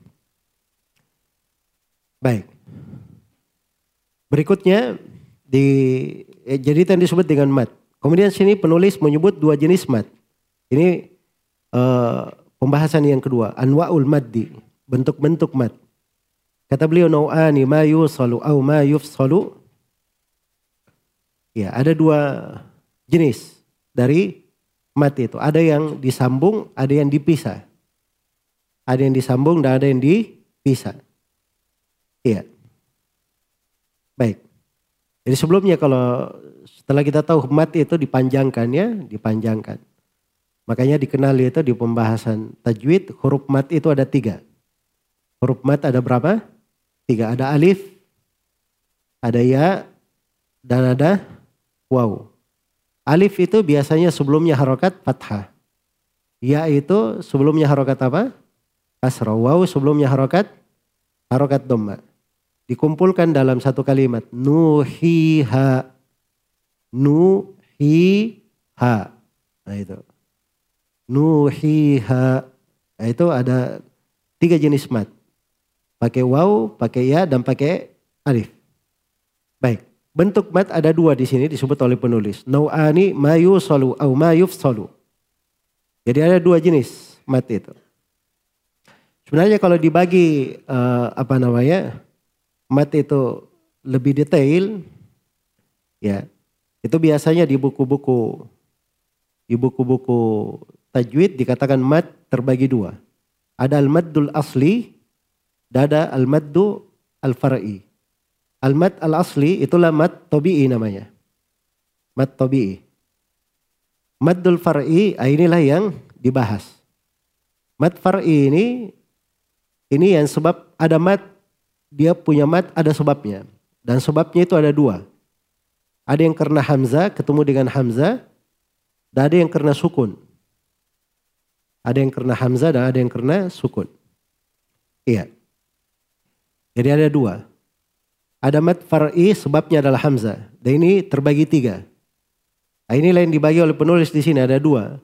Baik. Berikutnya di eh, jadi yang disebut dengan mat. Kemudian sini penulis menyebut dua jenis mat. Ini uh, pembahasan yang kedua, anwaul maddi, bentuk-bentuk mat. Kata beliau nau'ani ma yusalu au ma yufsalu. Ya, ada dua jenis dari mat itu. Ada yang disambung, ada yang dipisah. Ada yang disambung dan ada yang dipisah. Iya. Baik. Jadi sebelumnya kalau setelah kita tahu mat itu dipanjangkan ya, dipanjangkan. Makanya dikenali itu di pembahasan tajwid huruf mat itu ada tiga. Huruf mat ada berapa? Tiga. Ada alif, ada ya, dan ada waw. Alif itu biasanya sebelumnya harokat fathah. Ya itu sebelumnya harokat apa? Kasrah. Waw sebelumnya harokat harokat dhamma. Dikumpulkan dalam satu kalimat. Nuhiha. Nuhiha. Nah itu nuhiha. Nah, itu ada tiga jenis mat. Pakai waw, pakai ya, dan pakai alif. Baik. Bentuk mat ada dua di sini disebut oleh penulis. Nau'ani mayu solu au mayuf solu. Jadi ada dua jenis mat itu. Sebenarnya kalau dibagi uh, apa namanya mat itu lebih detail, ya itu biasanya di buku-buku di buku-buku tajwid dikatakan mad terbagi dua. Ada al-maddul asli dan ada al-maddu al-far'i. Al-mad al-asli itulah mad tobi'i namanya. Mad tobi'i. Maddul far'i ah, inilah yang dibahas. Mad far'i ini ini yang sebab ada mad dia punya mad ada sebabnya. Dan sebabnya itu ada dua. Ada yang karena hamzah ketemu dengan hamzah dan ada yang karena sukun. Ada yang karena Hamzah dan ada yang karena sukun. Iya. Jadi ada dua. Ada mat far'i sebabnya adalah Hamzah. Dan ini terbagi tiga. Nah, ini lain dibagi oleh penulis di sini ada dua.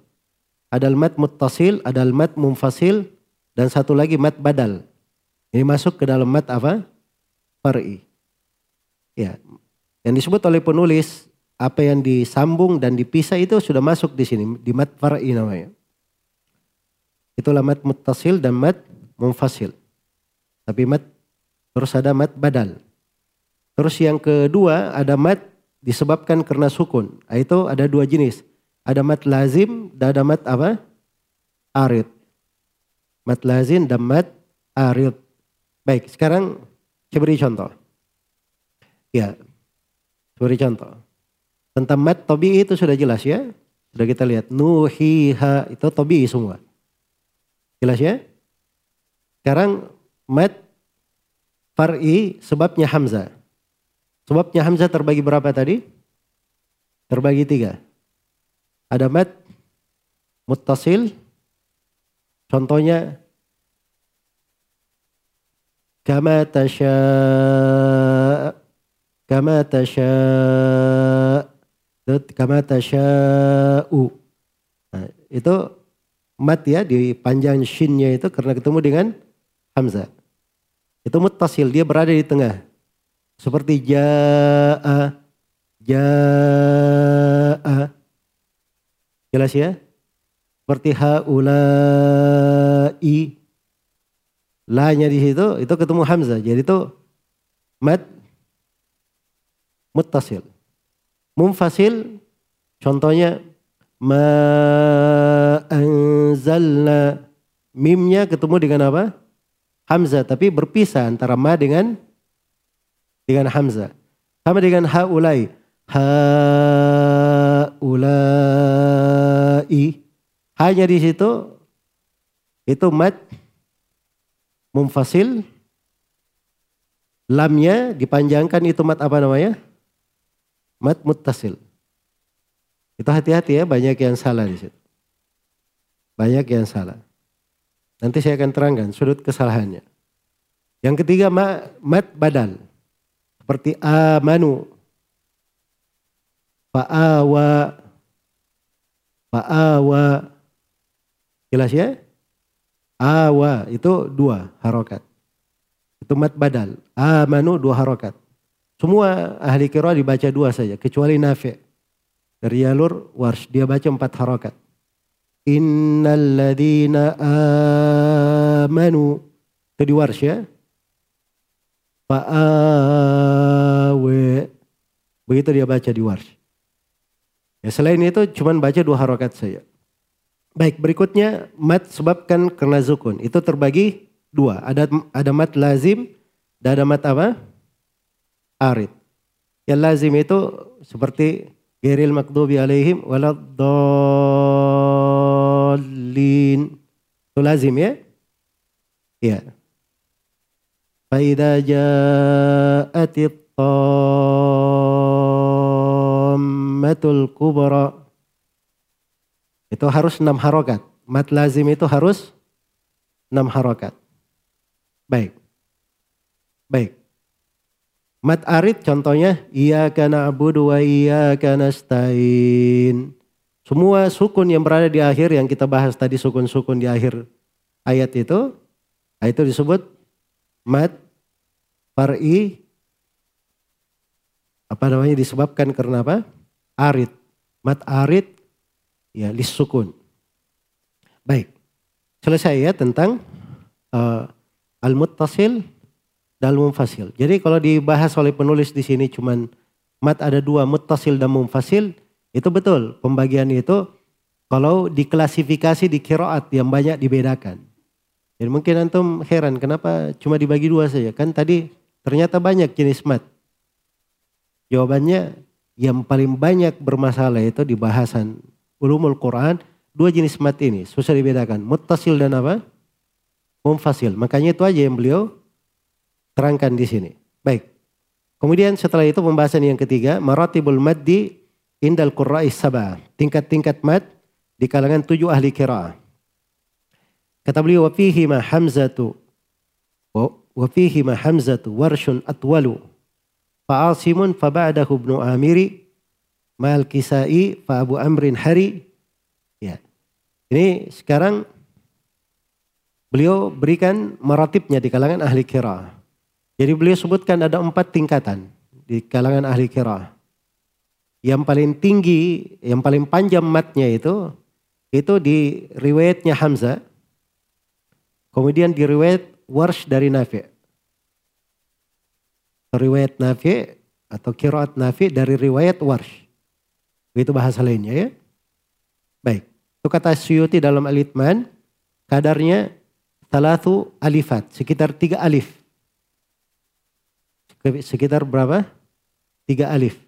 Ada mat muttasil, ada mat mumfasil, dan satu lagi mat badal. Ini masuk ke dalam mat apa? Far'i. Ya. Yang disebut oleh penulis apa yang disambung dan dipisah itu sudah masuk di sini di mat far'i namanya. Itulah mat muttasil dan mat munfasil. Tapi mat terus ada mat badal. Terus yang kedua ada mat disebabkan karena sukun. Itu ada dua jenis. Ada mat lazim dan ada mat apa? Arid. Mat lazim dan mat arid. Baik, sekarang saya beri contoh. Ya, beri contoh. Tentang mat tobi itu sudah jelas ya. Sudah kita lihat. Nuhiha itu tobi semua. Jelas ya? Sekarang mat far'i sebabnya Hamzah. Sebabnya Hamzah terbagi berapa tadi? Terbagi tiga. Ada mat muttasil. Contohnya kama tasya kama tasya kama tasya'u. Nah, itu mat ya di panjang shinnya itu karena ketemu dengan hamzah. Itu muttasil, dia berada di tengah. Seperti ja'a, ja'a. Jelas ya? Seperti haula'i. La-nya di situ, itu ketemu hamzah. Jadi itu mat muttasil. Mumfasil, contohnya ma anzalna mimnya ketemu dengan apa? Hamzah tapi berpisah antara ma dengan dengan hamzah. Sama dengan haulai. Haulai. Hanya di situ itu mat mumfasil lamnya dipanjangkan itu mat apa namanya? Mat muttasil. Itu hati-hati ya, banyak yang salah di situ. Banyak yang salah. Nanti saya akan terangkan sudut kesalahannya. Yang ketiga mat badal. Seperti amanu. Fa'awa. Fa'awa. Jelas ya? Awa itu dua harokat. Itu mat badal. Amanu dua harokat. Semua ahli kira dibaca dua saja. Kecuali Nafi. Dari jalur wars. Dia baca empat harokat. Innalladzina amanu. Itu di wars ya. Fa'awe. Begitu dia baca di wars. Ya, selain itu cuman baca dua harokat saja. Baik, berikutnya mat sebabkan karena zukun. Itu terbagi dua. Ada ada mat lazim dan ada mat apa? Arid. Yang lazim itu seperti geril makdubi alaihim waladdallin. Itu lazim ya? Iya. Fa'idha ja'atit tammatul kubra itu harus enam harokat. Mat lazim itu harus enam harokat. Baik. Baik. Mat arid contohnya iya abudu wa iya kana stain. Semua sukun yang berada di akhir yang kita bahas tadi sukun-sukun di akhir ayat itu, itu disebut mat far'i apa namanya disebabkan karena apa? Arid. Mat arid ya lisukun. Baik. Selesai ya tentang uh, al-muttasil dan al-munfasil. Jadi kalau dibahas oleh penulis di sini cuman mat ada dua muttasil dan munfasil itu betul. Pembagian itu kalau diklasifikasi di kiroat yang banyak dibedakan. Jadi mungkin antum heran kenapa cuma dibagi dua saja. Kan tadi ternyata banyak jenis mat. Jawabannya yang paling banyak bermasalah itu di bahasan ulumul Quran dua jenis mat ini susah dibedakan. Muttasil dan apa? Mumfasil makanya itu aja yang beliau terangkan di sini. Baik. Kemudian setelah itu pembahasan yang ketiga maratibul maddi indal qurra'is sabah tingkat-tingkat mad di kalangan tujuh ahli kiraah kata beliau wa fihi ma hamzatu wa fihi ma hamzatu warshun atwalu. Fa'asimun fa'ba'dahu ibnu Amiri mal kisai fa Abu Amrin Hari. Ya. Ini sekarang beliau berikan meratibnya di kalangan ahli kira. Jadi beliau sebutkan ada empat tingkatan di kalangan ahli kira. Yang paling tinggi, yang paling panjang matnya itu, itu di riwayatnya Hamzah. Kemudian di riwayat Warsh dari Nafi' riwayat Nafi atau kiraat Nafi dari riwayat Warsh. Itu bahasa lainnya ya. Baik. Itu kata Syuuti dalam Alitman. Kadarnya talatu alifat. Sekitar tiga alif. Sekitar berapa? Tiga alif.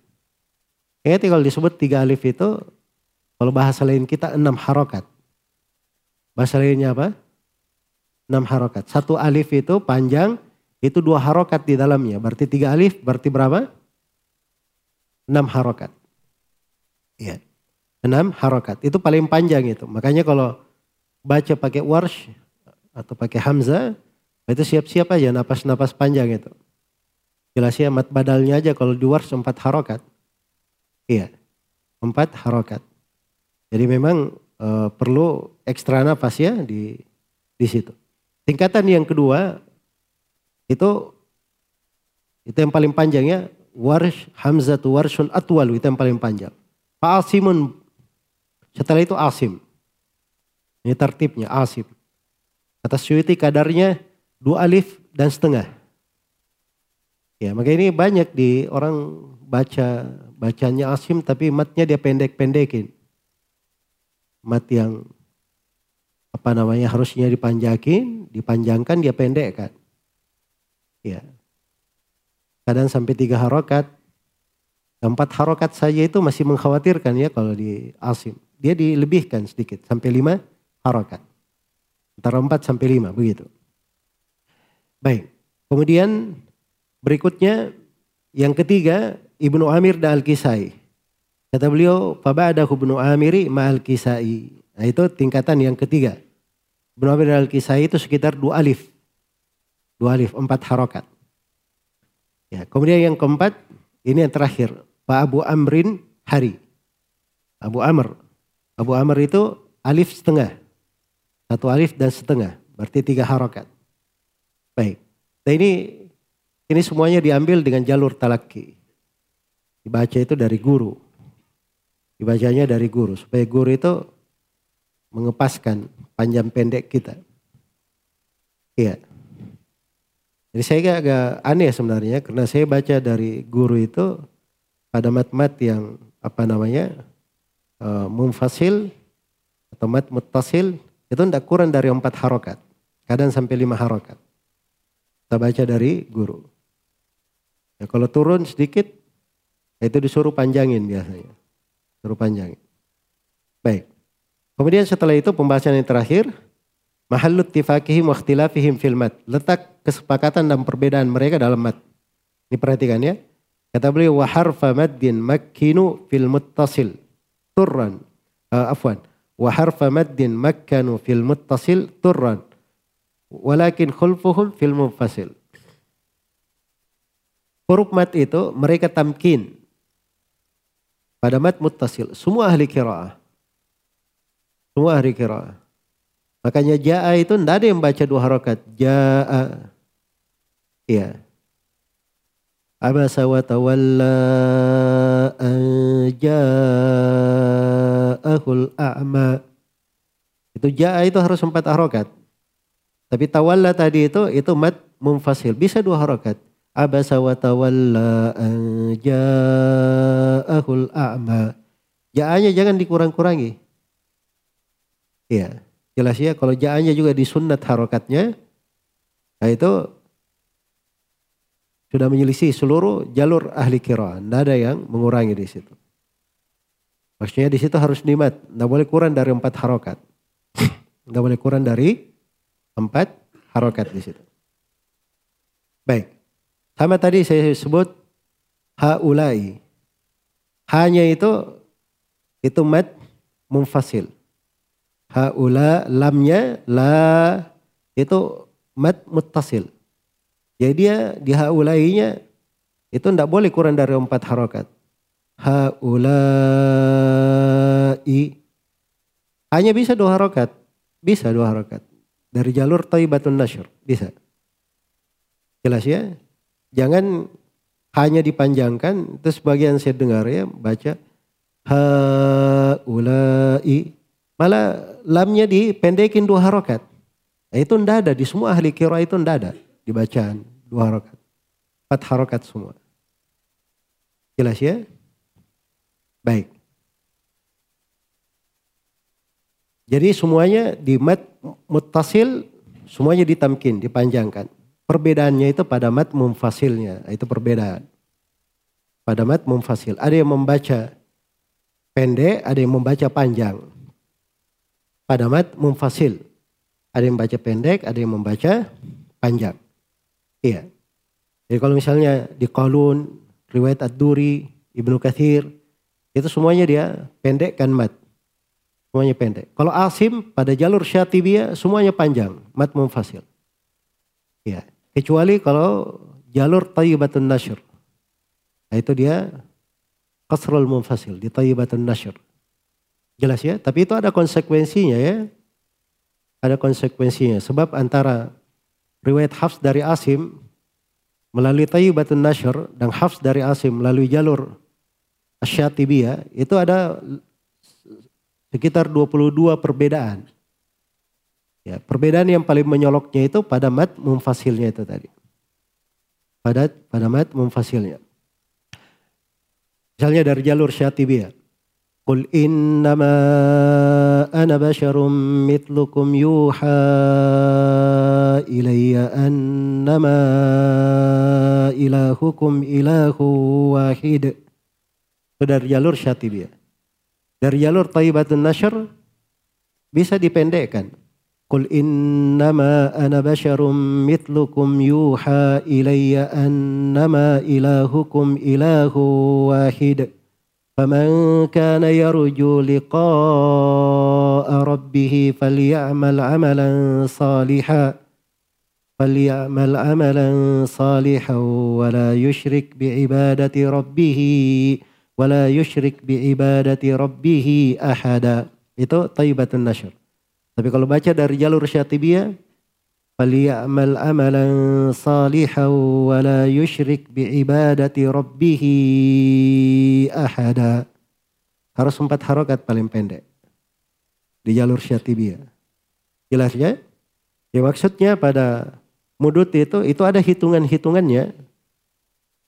Ya, kalau disebut tiga alif itu. Kalau bahasa lain kita enam harokat. Bahasa lainnya apa? Enam harokat. Satu alif itu panjang itu dua harokat di dalamnya. Berarti tiga alif, berarti berapa? Enam harokat. Iya. Enam harokat. Itu paling panjang itu. Makanya kalau baca pakai warsh atau pakai hamzah, itu siap-siap aja napas-napas panjang itu. Jelas ya mat badalnya aja kalau di warsh empat harokat. Iya. Empat harokat. Jadi memang e, perlu ekstra nafas ya di di situ. Tingkatan yang kedua itu itu yang paling panjang ya. Warsh Hamzatu Warshun Atwalu itu yang paling panjang. Asimun setelah itu Asim. Ini tertibnya Asim. Kata Syuiti kadarnya dua alif dan setengah. Ya, maka ini banyak di orang baca bacanya Asim tapi matnya dia pendek-pendekin. Mat yang apa namanya harusnya dipanjakin, dipanjangkan dia pendekkan. Ya. Kadang sampai tiga harokat. Empat harokat saja itu masih mengkhawatirkan ya kalau di asim. Dia dilebihkan sedikit sampai lima harokat. Antara empat sampai lima begitu. Baik. Kemudian berikutnya yang ketiga Ibnu Amir dan Al-Kisai. Kata beliau, Faba'adahu Ibnu Amiri ma'al Kisai. Nah itu tingkatan yang ketiga. Ibnu Amir dan Al-Kisai itu sekitar dua alif. Dua alif, empat harokat. Ya, kemudian yang keempat, ini yang terakhir. Pak Abu Amrin Hari. Abu Amr. Abu Amr itu alif setengah. Satu alif dan setengah. Berarti tiga harokat. Baik. Nah ini ini semuanya diambil dengan jalur talaki. Dibaca itu dari guru. Dibacanya dari guru. Supaya guru itu mengepaskan panjang pendek kita. Iya. Jadi saya agak, agak aneh sebenarnya karena saya baca dari guru itu pada mat-mat yang apa namanya uh, mumfasil atau mat mutasil itu tidak kurang dari empat harokat. Kadang sampai lima harokat. Kita baca dari guru. Ya, kalau turun sedikit itu disuruh panjangin biasanya. Suruh panjangin. Baik. Kemudian setelah itu pembahasan yang terakhir Mahallut tifakihim wa ikhtilafihim fil mat. Letak kesepakatan dan perbedaan mereka dalam mat. Ini perhatikan ya. Kata beliau wa harfa maddin makkinu fil muttasil turran. Uh, afwan. Wa harfa maddin makkanu fil muttasil turran. Walakin khulfuhum fil munfasil. Huruf mat itu mereka tamkin. Pada mat muttasil. Semua ahli kiraah. Semua ahli kiraah. Makanya ja'a itu tidak ada yang baca dua harokat. Ja'a. Iya. Abasa wa tawalla ja'ahul a'ma. Itu ja'a itu harus empat harokat. Tapi tawalla tadi itu itu mat mumfasil. Bisa dua harokat. Abasa wa tawalla ja'ahul a'ma. Ja'anya jangan dikurang-kurangi. Iya. Jelas ya kalau ja'anya juga disunat harokatnya. Nah itu sudah menyelisih seluruh jalur ahli kiraan. Tidak ada yang mengurangi di situ. Maksudnya di situ harus nimat. Tidak boleh kurang dari empat harokat. Tidak boleh kurang dari empat harokat di situ. Baik. Sama tadi saya sebut haulai. Hanya itu itu mat mumfasil haula lamnya la itu mat muttasil. Jadi dia di haulainya itu tidak boleh kurang dari empat harokat. Haulai hanya bisa dua harokat. Bisa dua harokat. Dari jalur taibatun nasyur. Bisa. Jelas ya? Jangan hanya dipanjangkan. Itu sebagian saya dengar ya baca. Haulai Malah lamnya dipendekin dua harokat. Nah, itu ndak ada di semua ahli kira itu ndak ada di bacaan dua harokat. Empat harokat semua. Jelas ya? Baik. Jadi semuanya di mat mutasil semuanya ditamkin, dipanjangkan. Perbedaannya itu pada mat mumfasilnya, itu perbedaan. Pada mat mumfasil. Ada yang membaca pendek, ada yang membaca panjang pada mat mumfasil. Ada yang baca pendek, ada yang membaca panjang. Iya. Jadi kalau misalnya di Qalun, riwayat Ad-Duri, Ibnu Kathir, itu semuanya dia pendek kan mat. Semuanya pendek. Kalau Asim pada jalur Syatibiyah semuanya panjang, mat mumfasil. Iya. Kecuali kalau jalur Tayyibatun Nashr. Nah itu dia Qasrul Munfasil di Tayyibatun Nashr. Jelas ya, tapi itu ada konsekuensinya ya. Ada konsekuensinya. Sebab antara riwayat Hafs dari Asim melalui Tayyibatun Nashr dan Hafs dari Asim melalui jalur Asyatibiyah itu ada sekitar 22 perbedaan. Ya, perbedaan yang paling menyoloknya itu pada mat mumfasilnya itu tadi. Pada pada mat mumfasilnya. Misalnya dari jalur Syatibiyah. قل إنما أنا بشر مثلكم يوحى إلي أنما إلهكم إله واحد itu dari jalur syatibiyah dari jalur taibatun nashr bisa dipendekkan Qul innama ana basyarum mitlukum yuha ilayya annama ilahukum ilahu wahid فمن كان يرجو لقاء ربه فليعمل عملا صالحا فليعمل عملا صالحا ولا يشرك بعبادة ربه ولا يشرك بعبادة ربه أحدا itu taibatun nasyr tapi kalau baca dari jalur syatibiyah فليعمل عملا صالحا ولا يشرك بعبادة ربه أحدا harus empat harokat paling pendek di jalur syatibiyah. Jelas ya? Ya maksudnya pada mudut itu itu ada hitungan-hitungannya.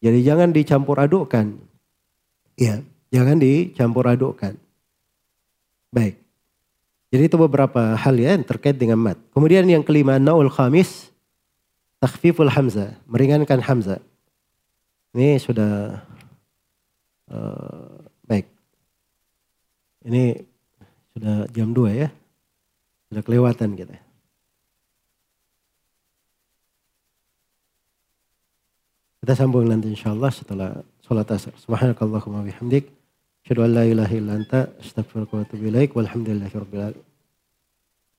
Jadi jangan dicampur adukkan. Ya, jangan dicampur adukkan. Baik. Jadi itu beberapa hal ya yang terkait dengan mat. Kemudian yang kelima, naul khamis, takhfiful hamzah, meringankan hamzah. Ini sudah uh, baik. Ini sudah jam 2 ya. Sudah kelewatan kita. Kita sambung nanti insyaallah setelah sholat asar. Subhanakallahumma bihamdik. Asyhadu an la ilaha illa anta astaghfiruka wa.